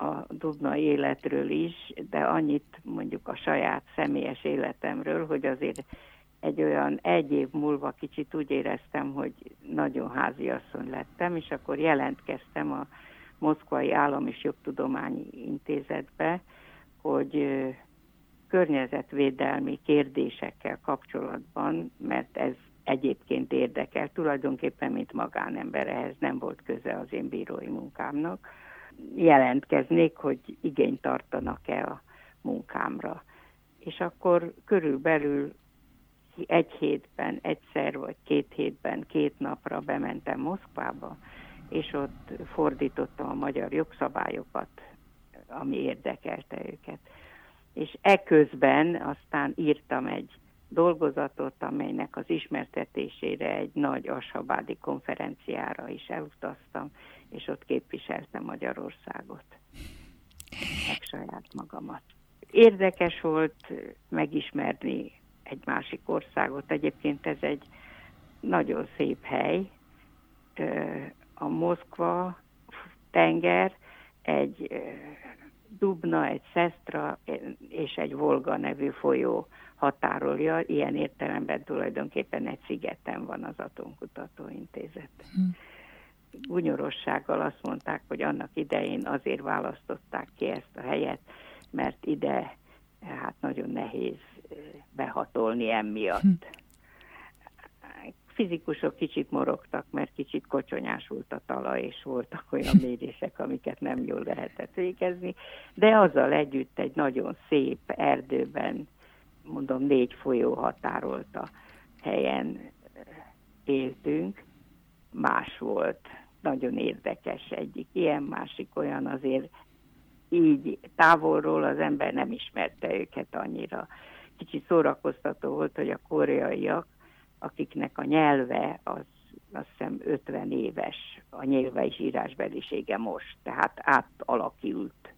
Speaker 4: a Dubna életről is, de annyit mondjuk a saját személyes életemről, hogy azért egy olyan egy év múlva kicsit úgy éreztem, hogy nagyon háziasszony lettem, és akkor jelentkeztem a Moszkvai Állam és Jogtudományi Intézetbe, hogy környezetvédelmi kérdésekkel kapcsolatban, mert ez egyébként érdekel, tulajdonképpen mint magánember, ehhez nem volt köze az én bírói munkámnak, jelentkeznék, hogy igényt tartanak-e a munkámra. És akkor körülbelül egy hétben, egyszer vagy két hétben, két napra bementem Moszkvába, és ott fordítottam a magyar jogszabályokat, ami érdekelte őket. És eközben aztán írtam egy dolgozatot, amelynek az ismertetésére egy nagy ashabádi konferenciára is elutaztam, és ott képviseltem Magyarországot, meg saját magamat. Érdekes volt megismerni egy másik országot. Egyébként ez egy nagyon szép hely. A Moszkva tenger, egy Dubna, egy Szesztra és egy Volga nevű folyó határolja. Ilyen értelemben tulajdonképpen egy szigeten van az Atomkutatóintézet. Hmm gunyorossággal azt mondták, hogy annak idején azért választották ki ezt a helyet, mert ide hát nagyon nehéz behatolni emiatt. Hm. Fizikusok kicsit morogtak, mert kicsit kocsonyásult a talaj, és voltak olyan mérések, amiket nem jól lehetett végezni, de azzal együtt egy nagyon szép erdőben, mondom, négy folyó határolta helyen éltünk, más volt. Nagyon érdekes egyik ilyen, másik olyan azért így távolról az ember nem ismerte őket annyira. Kicsit szórakoztató volt, hogy a koreaiak, akiknek a nyelve az azt hiszem 50 éves, a nyelve és írásbelisége most, tehát átalakult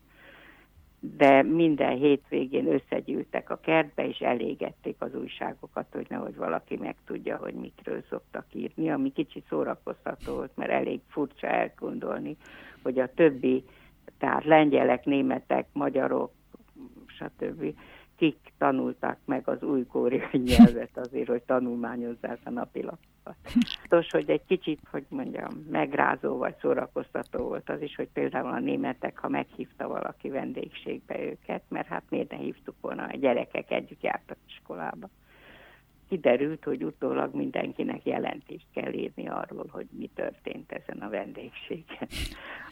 Speaker 4: de minden hétvégén összegyűltek a kertbe, és elégették az újságokat, hogy nehogy valaki megtudja, hogy mikről szoktak írni, ami kicsit szórakoztató volt, mert elég furcsa elgondolni, hogy a többi, tehát lengyelek, németek, magyarok, stb. Kik tanultak meg az új nyelvet azért, hogy tanulmányozzák a napilap Tos, hogy egy kicsit, hogy mondjam, megrázó vagy szórakoztató volt az is, hogy például a németek, ha meghívta valaki vendégségbe őket, mert hát miért ne hívtuk volna, a gyerekek együtt jártak iskolába. Kiderült, hogy utólag mindenkinek jelentést kell írni arról, hogy mi történt ezen a vendégségen,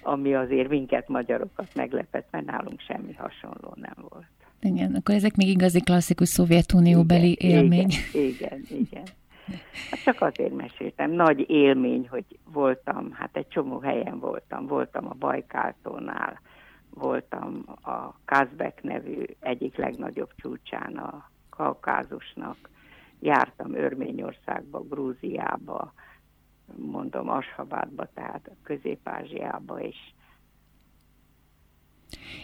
Speaker 4: ami azért minket magyarokat meglepett, mert nálunk semmi hasonló nem volt.
Speaker 3: Igen, akkor ezek még igazi klasszikus Szovjetunióbeli élmény.
Speaker 4: Igen, igen, igen. Hát csak azért meséltem. Nagy élmény, hogy voltam, hát egy csomó helyen voltam. Voltam a Bajkáltónál, voltam a Kazbek nevű egyik legnagyobb csúcsán a Kaukázusnak, jártam Örményországba, Grúziába, mondom Ashabádba, tehát Közép-Ázsiába, és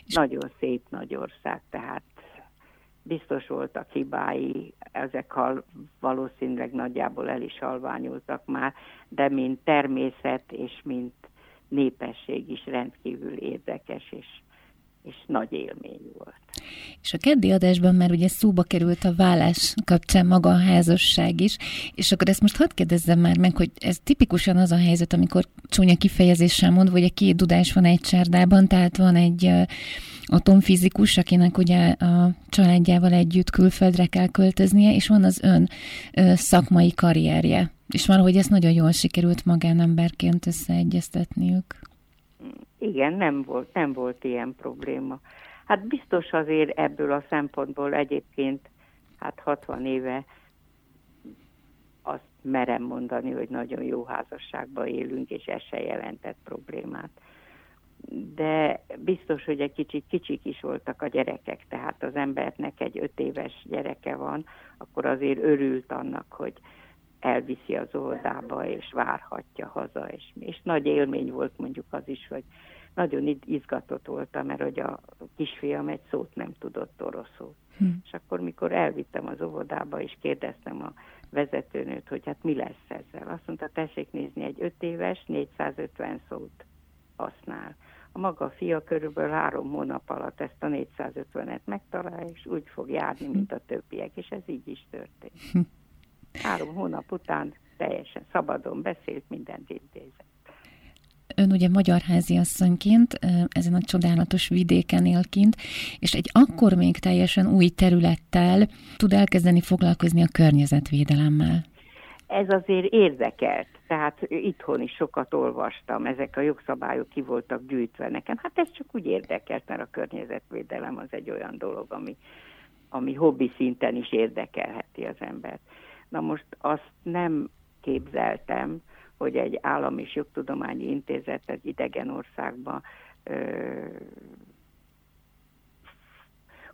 Speaker 4: nagyon szép nagy ország, tehát biztos voltak hibái, ezek valószínűleg nagyjából el is halványultak már, de mint természet és mint népesség is rendkívül érdekes és és nagy élmény volt.
Speaker 3: És a keddi adásban már ugye szóba került a vállás kapcsán maga a házasság is, és akkor ezt most hadd kérdezzem már meg, hogy ez tipikusan az a helyzet, amikor csúnya kifejezéssel mondva, hogy a két dudás van egy csárdában, tehát van egy atomfizikus, akinek ugye a családjával együtt külföldre kell költöznie, és van az ön szakmai karrierje. És valahogy ezt nagyon jól sikerült magánemberként összeegyeztetniük.
Speaker 4: Igen, nem volt, nem volt ilyen probléma. Hát biztos azért ebből a szempontból egyébként, hát 60 éve azt merem mondani, hogy nagyon jó házasságban élünk, és ez se jelentett problémát. De biztos, hogy egy kicsit kicsik is voltak a gyerekek, tehát az embernek egy öt éves gyereke van, akkor azért örült annak, hogy elviszi az óvodába, és várhatja haza, és, és nagy élmény volt mondjuk az is, hogy nagyon izgatott voltam, mert hogy a kisfiam egy szót nem tudott oroszul. Hm. És akkor, mikor elvittem az óvodába, és kérdeztem a vezetőnőt, hogy hát mi lesz ezzel. Azt mondta, tessék nézni, egy öt éves 450 szót használ. A maga fia körülbelül három hónap alatt ezt a 450-et megtalálja, és úgy fog járni, mint a többiek, és ez így is történt. Hm. Három hónap után teljesen szabadon beszélt, mindent intézett.
Speaker 3: Ön ugye magyar háziasszonyként ezen a csodálatos vidéken él kint, és egy akkor még teljesen új területtel tud elkezdeni foglalkozni a környezetvédelemmel.
Speaker 4: Ez azért érdekelt, tehát itthon is sokat olvastam, ezek a jogszabályok ki voltak gyűjtve nekem. Hát ez csak úgy érdekelt, mert a környezetvédelem az egy olyan dolog, ami, ami hobbi szinten is érdekelheti az embert. Na most azt nem képzeltem, hogy egy állami és jogtudományi intézet egy idegen országban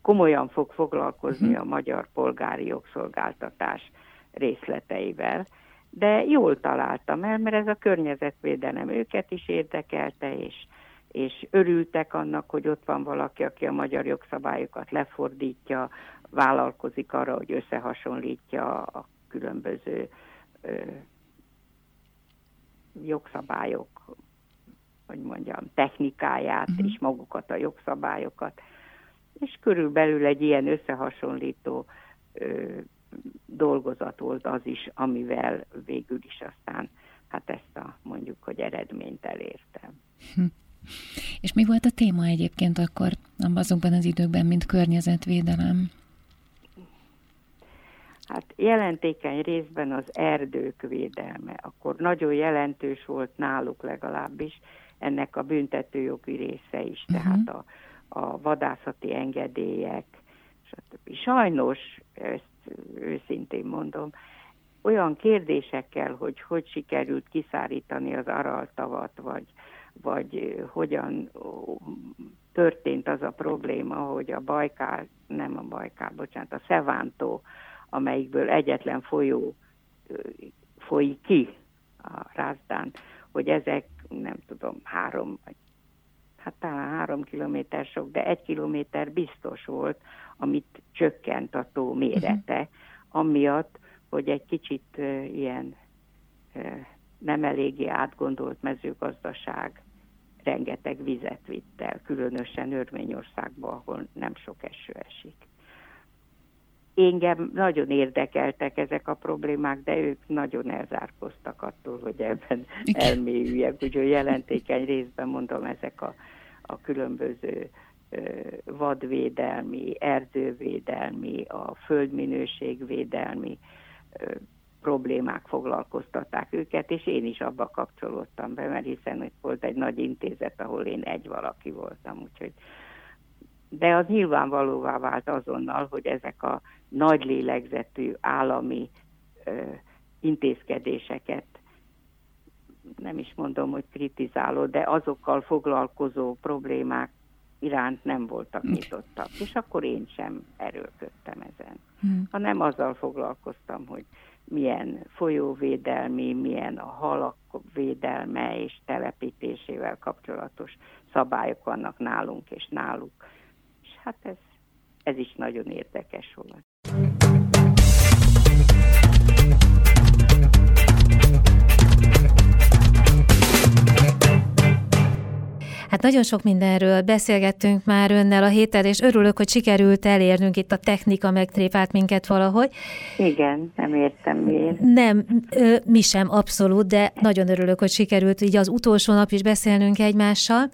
Speaker 4: komolyan fog foglalkozni mhm. a magyar polgári jogszolgáltatás részleteivel, de jól találtam el, mert ez a környezetvédelem őket is érdekelte, és, és örültek annak, hogy ott van valaki, aki a magyar jogszabályokat lefordítja, vállalkozik arra, hogy összehasonlítja a különböző jogszabályok, hogy mondjam, technikáját uh-huh. és magukat a jogszabályokat. És körülbelül egy ilyen összehasonlító ö, dolgozat volt az is, amivel végül is aztán hát ezt a mondjuk, hogy eredményt elértem. Hm.
Speaker 3: És mi volt a téma egyébként akkor azokban az időkben, mint környezetvédelem?
Speaker 4: Hát jelentékeny részben az erdők védelme, akkor nagyon jelentős volt náluk legalábbis ennek a büntetőjogi része is, uh-huh. tehát a, a vadászati engedélyek, stb. Sajnos, ezt őszintén mondom, olyan kérdésekkel, hogy hogy sikerült kiszárítani az araltavat, vagy, vagy hogyan történt az a probléma, hogy a Bajkál, nem a Bajkál, bocsánat, a Szevántó amelyikből egyetlen folyó folyik ki a rázdán, hogy ezek nem tudom, három, vagy hát talán három kilométer sok, de egy kilométer biztos volt, amit csökkent a tó mérete, uh-huh. amiatt, hogy egy kicsit uh, ilyen uh, nem eléggé átgondolt mezőgazdaság rengeteg vizet vitt el, különösen Örményországban, ahol nem sok eső esik engem nagyon érdekeltek ezek a problémák, de ők nagyon elzárkoztak attól, hogy ebben elmélyüljek, úgyhogy jelentékeny részben mondom ezek a, a különböző vadvédelmi, erdővédelmi, a földminőségvédelmi problémák foglalkoztatták őket, és én is abba kapcsolódtam be, mert hiszen volt egy nagy intézet, ahol én egy valaki voltam, úgyhogy de az nyilvánvalóvá vált azonnal, hogy ezek a nagy lélegzetű állami ö, intézkedéseket nem is mondom, hogy kritizáló, de azokkal foglalkozó problémák iránt nem voltak nyitottak. És akkor én sem erőlködtem ezen, hmm. hanem azzal foglalkoztam, hogy milyen folyóvédelmi, milyen a halak védelme és telepítésével kapcsolatos szabályok vannak nálunk és náluk. Hát ez, ez is nagyon érdekes volt.
Speaker 9: Hát nagyon sok mindenről beszélgettünk már önnel a héten, és örülök, hogy sikerült elérnünk itt a technika megtréfált minket valahogy.
Speaker 4: Igen, nem értem miért.
Speaker 9: Nem, mi sem abszolút, de nagyon örülök, hogy sikerült így az utolsó nap is beszélnünk egymással,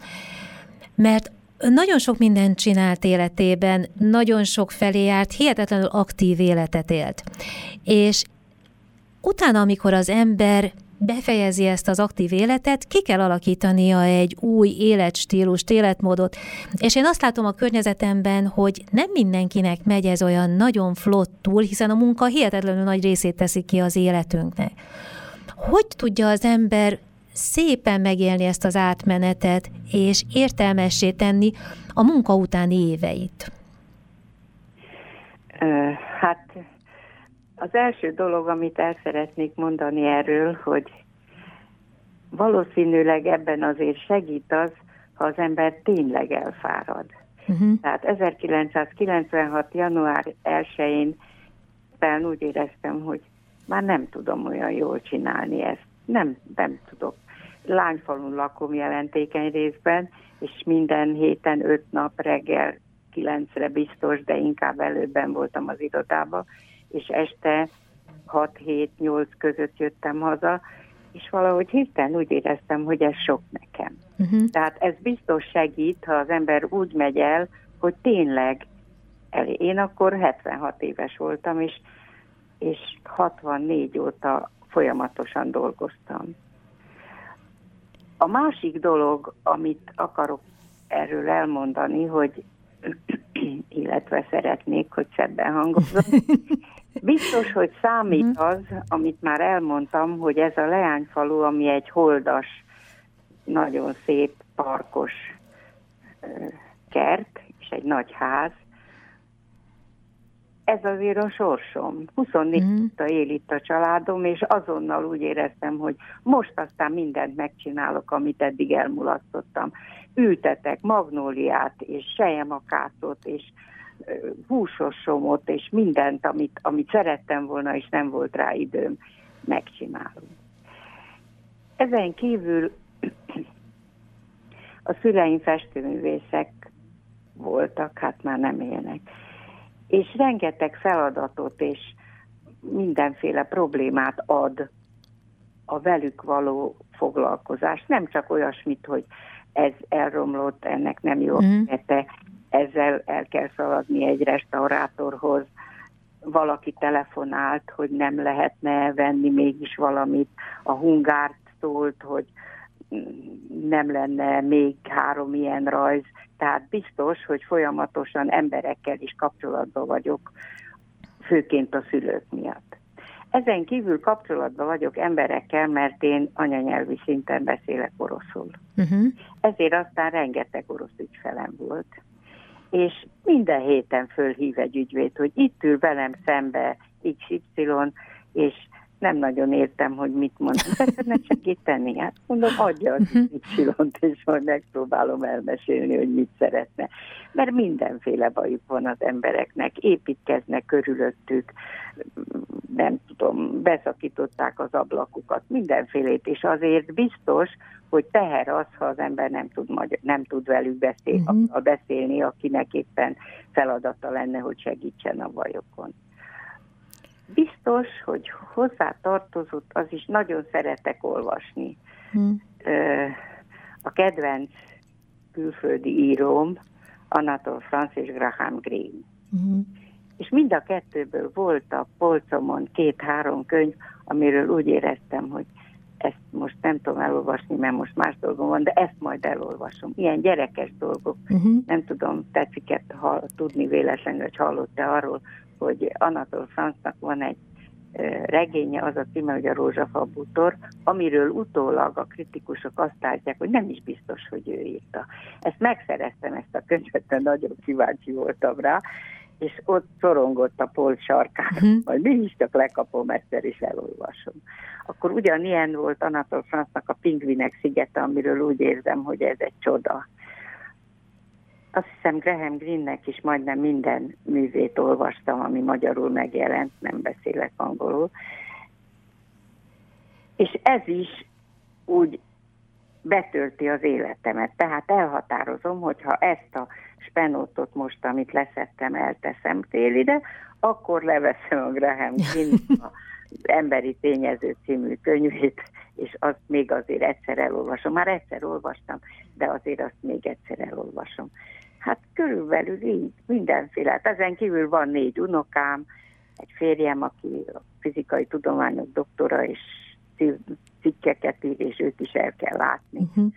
Speaker 9: mert nagyon sok mindent csinált életében, nagyon sok felé járt, hihetetlenül aktív életet élt. És utána, amikor az ember befejezi ezt az aktív életet, ki kell alakítania egy új életstílust, életmódot. És én azt látom a környezetemben, hogy nem mindenkinek megy ez olyan nagyon flottul, hiszen a munka hihetetlenül nagy részét teszi ki az életünknek. Hogy tudja az ember szépen megélni ezt az átmenetet, és értelmessé tenni a munka utáni éveit?
Speaker 4: Hát az első dolog, amit el szeretnék mondani erről, hogy valószínűleg ebben azért segít az, ha az ember tényleg elfárad. Uh-huh. Tehát 1996. január 1-én úgy éreztem, hogy már nem tudom olyan jól csinálni ezt. Nem, nem tudok. Lányfalun lakom jelentékeny részben, és minden héten öt nap reggel kilencre biztos, de inkább előbben voltam az irodában, és este 6-7-8 között jöttem haza, és valahogy hirtelen úgy éreztem, hogy ez sok nekem. Uh-huh. Tehát ez biztos segít, ha az ember úgy megy el, hogy tényleg elé. Én akkor 76 éves voltam, és, és 64 óta folyamatosan dolgoztam. A másik dolog, amit akarok erről elmondani, hogy illetve szeretnék, hogy szebben hangozom, Biztos, hogy számít mhm. az, amit már elmondtam, hogy ez a leányfalu, ami egy holdas, nagyon szép, parkos kert, és egy nagy ház, ez azért a sorsom. 24 mm. él itt a családom, és azonnal úgy éreztem, hogy most aztán mindent megcsinálok, amit eddig elmulasztottam. Ültetek magnóliát, és sejemakácot, és húsos somot, és mindent, amit, amit szerettem volna, és nem volt rá időm, megcsinálom. Ezen kívül a szüleim festőművészek voltak, hát már nem élnek. És rengeteg feladatot és mindenféle problémát ad a velük való foglalkozás. Nem csak olyasmit, hogy ez elromlott, ennek nem jó mm ezzel el kell szaladni egy restaurátorhoz. Valaki telefonált, hogy nem lehetne venni mégis valamit. A hungárt szólt, hogy nem lenne még három ilyen rajz. Tehát biztos, hogy folyamatosan emberekkel is kapcsolatban vagyok, főként a szülők miatt. Ezen kívül kapcsolatban vagyok emberekkel, mert én anyanyelvi szinten beszélek oroszul. Uh-huh. Ezért aztán rengeteg orosz ügyfelem volt és minden héten fölhív egy ügyvéd, hogy itt ül velem szembe XY, és nem nagyon értem, hogy mit mond. Szeretne segíteni? Hát mondom, adja az mhm. Y-t, és majd megpróbálom elmesélni, hogy mit szeretne. Mert mindenféle bajuk van az embereknek, építkeznek körülöttük, nem tudom, beszakították az ablakukat, mindenfélét, és azért biztos, hogy teher az, ha az ember nem tud, magyar, nem tud velük beszél, uh-huh. beszélni, akinek éppen feladata lenne, hogy segítsen a bajokon. Biztos, hogy hozzá tartozott, az is nagyon szeretek olvasni. Uh-huh. A kedvenc külföldi íróm, Anatole France és Graham Greene. Uh-huh. És mind a kettőből volt a polcomon két-három könyv, amiről úgy éreztem, hogy ezt most nem tudom elolvasni, mert most más dolgom van, de ezt majd elolvasom. Ilyen gyerekes dolgok. Uh-huh. Nem tudom, tetszik ha tudni véletlenül, hogy hallott-e arról, hogy Anatol Franznak van egy regénye, az a címe, hogy a Rózsafa bútor, amiről utólag a kritikusok azt látják, hogy nem is biztos, hogy ő írta. Ezt megszereztem, ezt a könyvet, nagyon kíváncsi voltam rá, és ott szorongott a polt sarkán, uh-huh. majd mi is csak lekapom egyszer, és elolvasom. Akkor ugyanilyen volt Anatol Franznak a Pingvinek szigete, amiről úgy érzem, hogy ez egy csoda. Azt hiszem Graham Greennek is majdnem minden művét olvastam, ami magyarul megjelent, nem beszélek angolul. És ez is úgy betölti az életemet. Tehát elhatározom, hogy ha ezt a spenótot most, amit leszettem, elteszem télide, akkor leveszem a Graham Greene Emberi Tényező című könyvét, és azt még azért egyszer elolvasom. Már egyszer olvastam, de azért azt még egyszer elolvasom. Hát körülbelül így, mindenféle. Hát ezen kívül van négy unokám, egy férjem, aki a fizikai tudományok doktora, és cikkeket ír, és őt is el kell látni. Uh-huh.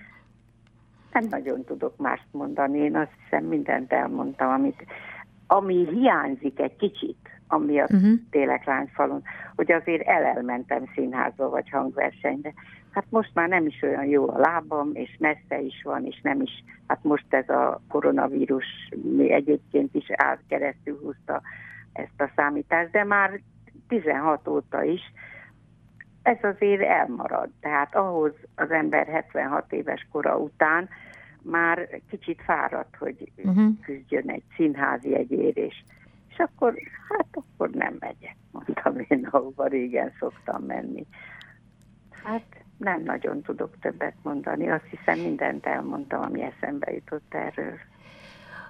Speaker 4: Nem nagyon tudok mást mondani, én azt hiszem mindent elmondtam, amit, ami hiányzik egy kicsit, ami a uh-huh. tényleg lányfalon, hogy azért elelmentem színházba vagy hangversenyre. Hát most már nem is olyan jó a lábam, és messze is van, és nem is, hát most ez a koronavírus egyébként is átkeresztül húzta ezt a számítást, de már 16 óta is ez azért elmarad. Tehát ahhoz az ember 76 éves kora után már kicsit fáradt, hogy uh-huh. küzdjön egy színházi egyér, és, és akkor, hát akkor nem megyek, mondtam én, ahova régen szoktam menni. Hát nem nagyon tudok többet mondani. Azt hiszem mindent elmondtam, ami eszembe jutott erről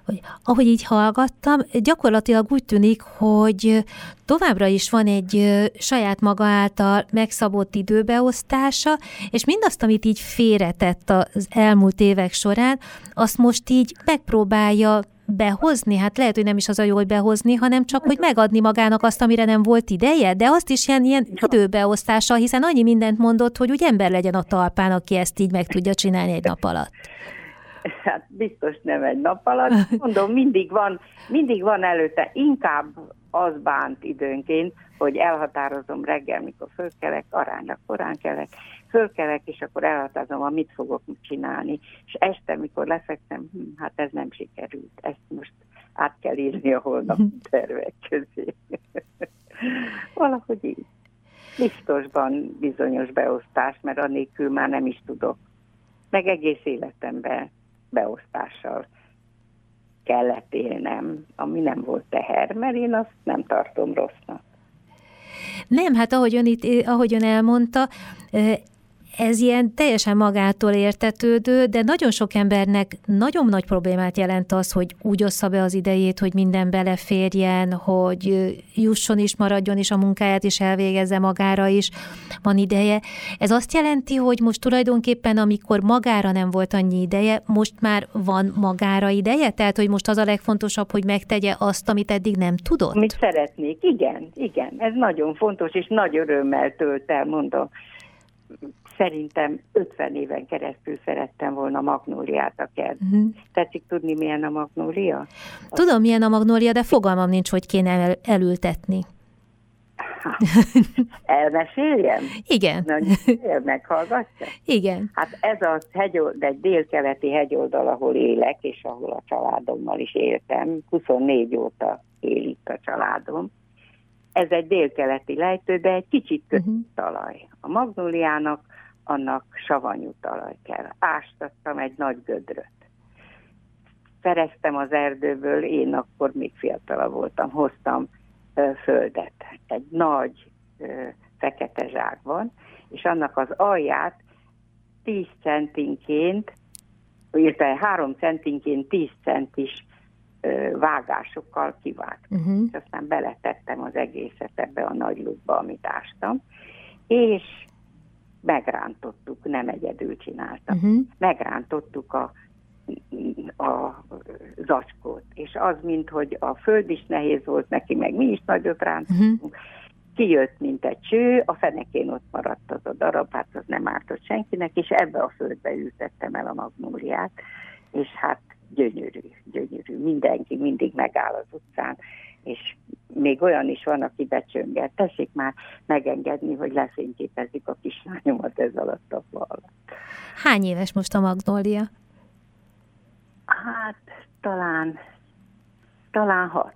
Speaker 9: hogy ahogy így hallgattam, gyakorlatilag úgy tűnik, hogy továbbra is van egy saját maga által megszabott időbeosztása, és mindazt, amit így félretett az elmúlt évek során, azt most így megpróbálja behozni, hát lehet, hogy nem is az a jó, hogy behozni, hanem csak, hogy megadni magának azt, amire nem volt ideje, de azt is ilyen, ilyen időbeosztással, hiszen annyi mindent mondott, hogy úgy ember legyen a talpán, aki ezt így meg tudja csinálni egy nap alatt.
Speaker 4: Hát biztos nem egy nap alatt. Mondom, mindig van, mindig van előtte, inkább az bánt időnként, hogy elhatározom reggel, mikor fölkelek, arányra korán kelek, fölkelek, és akkor elhatározom, amit fogok csinálni. És este, mikor lefekszem, hm, hát ez nem sikerült. Ezt most át kell írni a holnap tervek közé. Valahogy így. Biztosban bizonyos beosztás, mert anélkül már nem is tudok. Meg egész életemben beosztással kellett élnem, ami nem volt teher, mert én azt nem tartom rossznak.
Speaker 9: Nem, hát ahogy ön, itt, ahogy ön elmondta, ez ilyen teljesen magától értetődő, de nagyon sok embernek nagyon nagy problémát jelent az, hogy úgy ossza be az idejét, hogy minden beleférjen, hogy jusson is, maradjon is a munkáját, és elvégezze magára is, van ideje. Ez azt jelenti, hogy most tulajdonképpen, amikor magára nem volt annyi ideje, most már van magára ideje? Tehát, hogy most az a legfontosabb, hogy megtegye azt, amit eddig nem tudott?
Speaker 4: Mit szeretnék, igen, igen. Ez nagyon fontos, és nagy örömmel tölt el, mondom szerintem 50 éven keresztül szerettem volna magnóliát a kert. Uh-huh. Tetszik tudni, milyen a magnólia?
Speaker 9: Tudom, milyen a magnólia, de fogalmam nincs, hogy kéne el- elültetni.
Speaker 4: Elmeséljem?
Speaker 9: Igen.
Speaker 4: Nagyon meghallgatja?
Speaker 9: Igen.
Speaker 4: Hát ez a hegyold, egy délkeleti hegyoldal, ahol élek, és ahol a családommal is éltem. 24 óta él itt a családom. Ez egy délkeleti lejtő, de egy kicsit uh-huh. talaj. A magnóliának annak savanyú talaj kell. Ástattam egy nagy gödröt. Szereztem az erdőből, én akkor még fiatalabb voltam, hoztam ö, földet. Egy nagy ö, fekete zsákban, és annak az alját 10 centinként, illetve 3 centinként 10 centis ö, vágásokkal kivágt. Uh-huh. És aztán beletettem az egészet ebbe a nagy lukba, amit ástam, és megrántottuk, nem egyedül csináltam. Uh-huh. Megrántottuk a, a zacskót, és az, mint hogy a föld is nehéz volt neki, meg mi is nagyot rántunk, uh-huh. kijött, mint egy cső, a fenekén ott maradt az a darab, hát az nem ártott senkinek, és ebbe a földbe ültettem el a magnóliát, és hát gyönyörű, gyönyörű. Mindenki mindig megáll az utcán, és még olyan is van, aki becsönget. Tessék már megengedni, hogy lefényképezik a kislányomat ez alatt a fal.
Speaker 9: Hány éves most a magnólia?
Speaker 4: Hát talán, talán hat.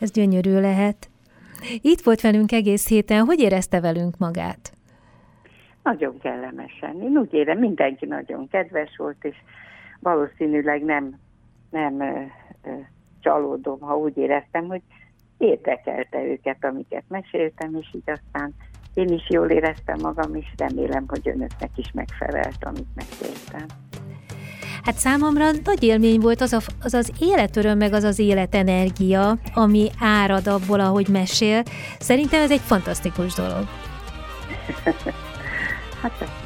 Speaker 9: Ez gyönyörű lehet. Itt volt velünk egész héten. Hogy érezte velünk magát?
Speaker 4: Nagyon kellemesen. Én úgy érem, mindenki nagyon kedves volt, és valószínűleg nem, nem ö, ö, csalódom, ha úgy éreztem, hogy érdekelte őket, amiket meséltem, és így aztán én is jól éreztem magam, és remélem, hogy önöknek is megfelelt, amit meséltem.
Speaker 9: Hát számomra nagy élmény volt az, a, az az életöröm, meg az az életenergia, ami árad abból, ahogy mesél. Szerintem ez egy fantasztikus dolog.
Speaker 4: hát.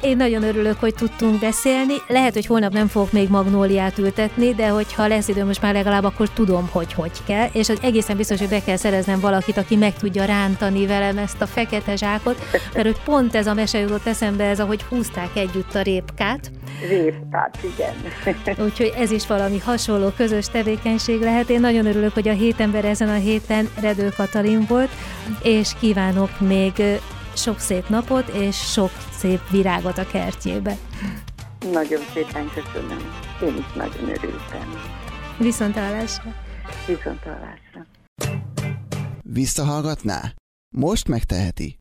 Speaker 9: Én nagyon örülök, hogy tudtunk beszélni. Lehet, hogy holnap nem fogok még magnóliát ültetni, de hogyha lesz idő most már legalább, akkor tudom, hogy hogy kell. És az egészen biztos, hogy be kell szereznem valakit, aki meg tudja rántani velem ezt a fekete zsákot, mert hogy pont ez a mese jutott eszembe, ez, ahogy húzták együtt a répkát.
Speaker 4: Répkát, igen.
Speaker 9: Úgyhogy ez is valami hasonló közös tevékenység lehet. Én nagyon örülök, hogy a hét ember ezen a héten Redő Katalin volt, és kívánok még sok szép napot, és sok szép virágot a kertjébe.
Speaker 4: Nagyon szépen köszönöm. Én is nagyon örültem.
Speaker 9: Viszontlátásra!
Speaker 4: Viszontlátásra!
Speaker 1: Visszahallgatná? Most megteheti.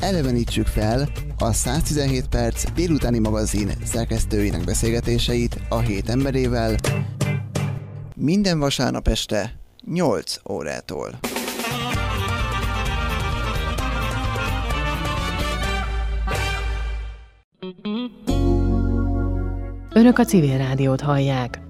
Speaker 1: Elevenítsük fel a 117 perc délutáni magazin szerkesztőinek beszélgetéseit a hét emberével minden vasárnap este 8 órától.
Speaker 6: Önök a civil rádiót hallják.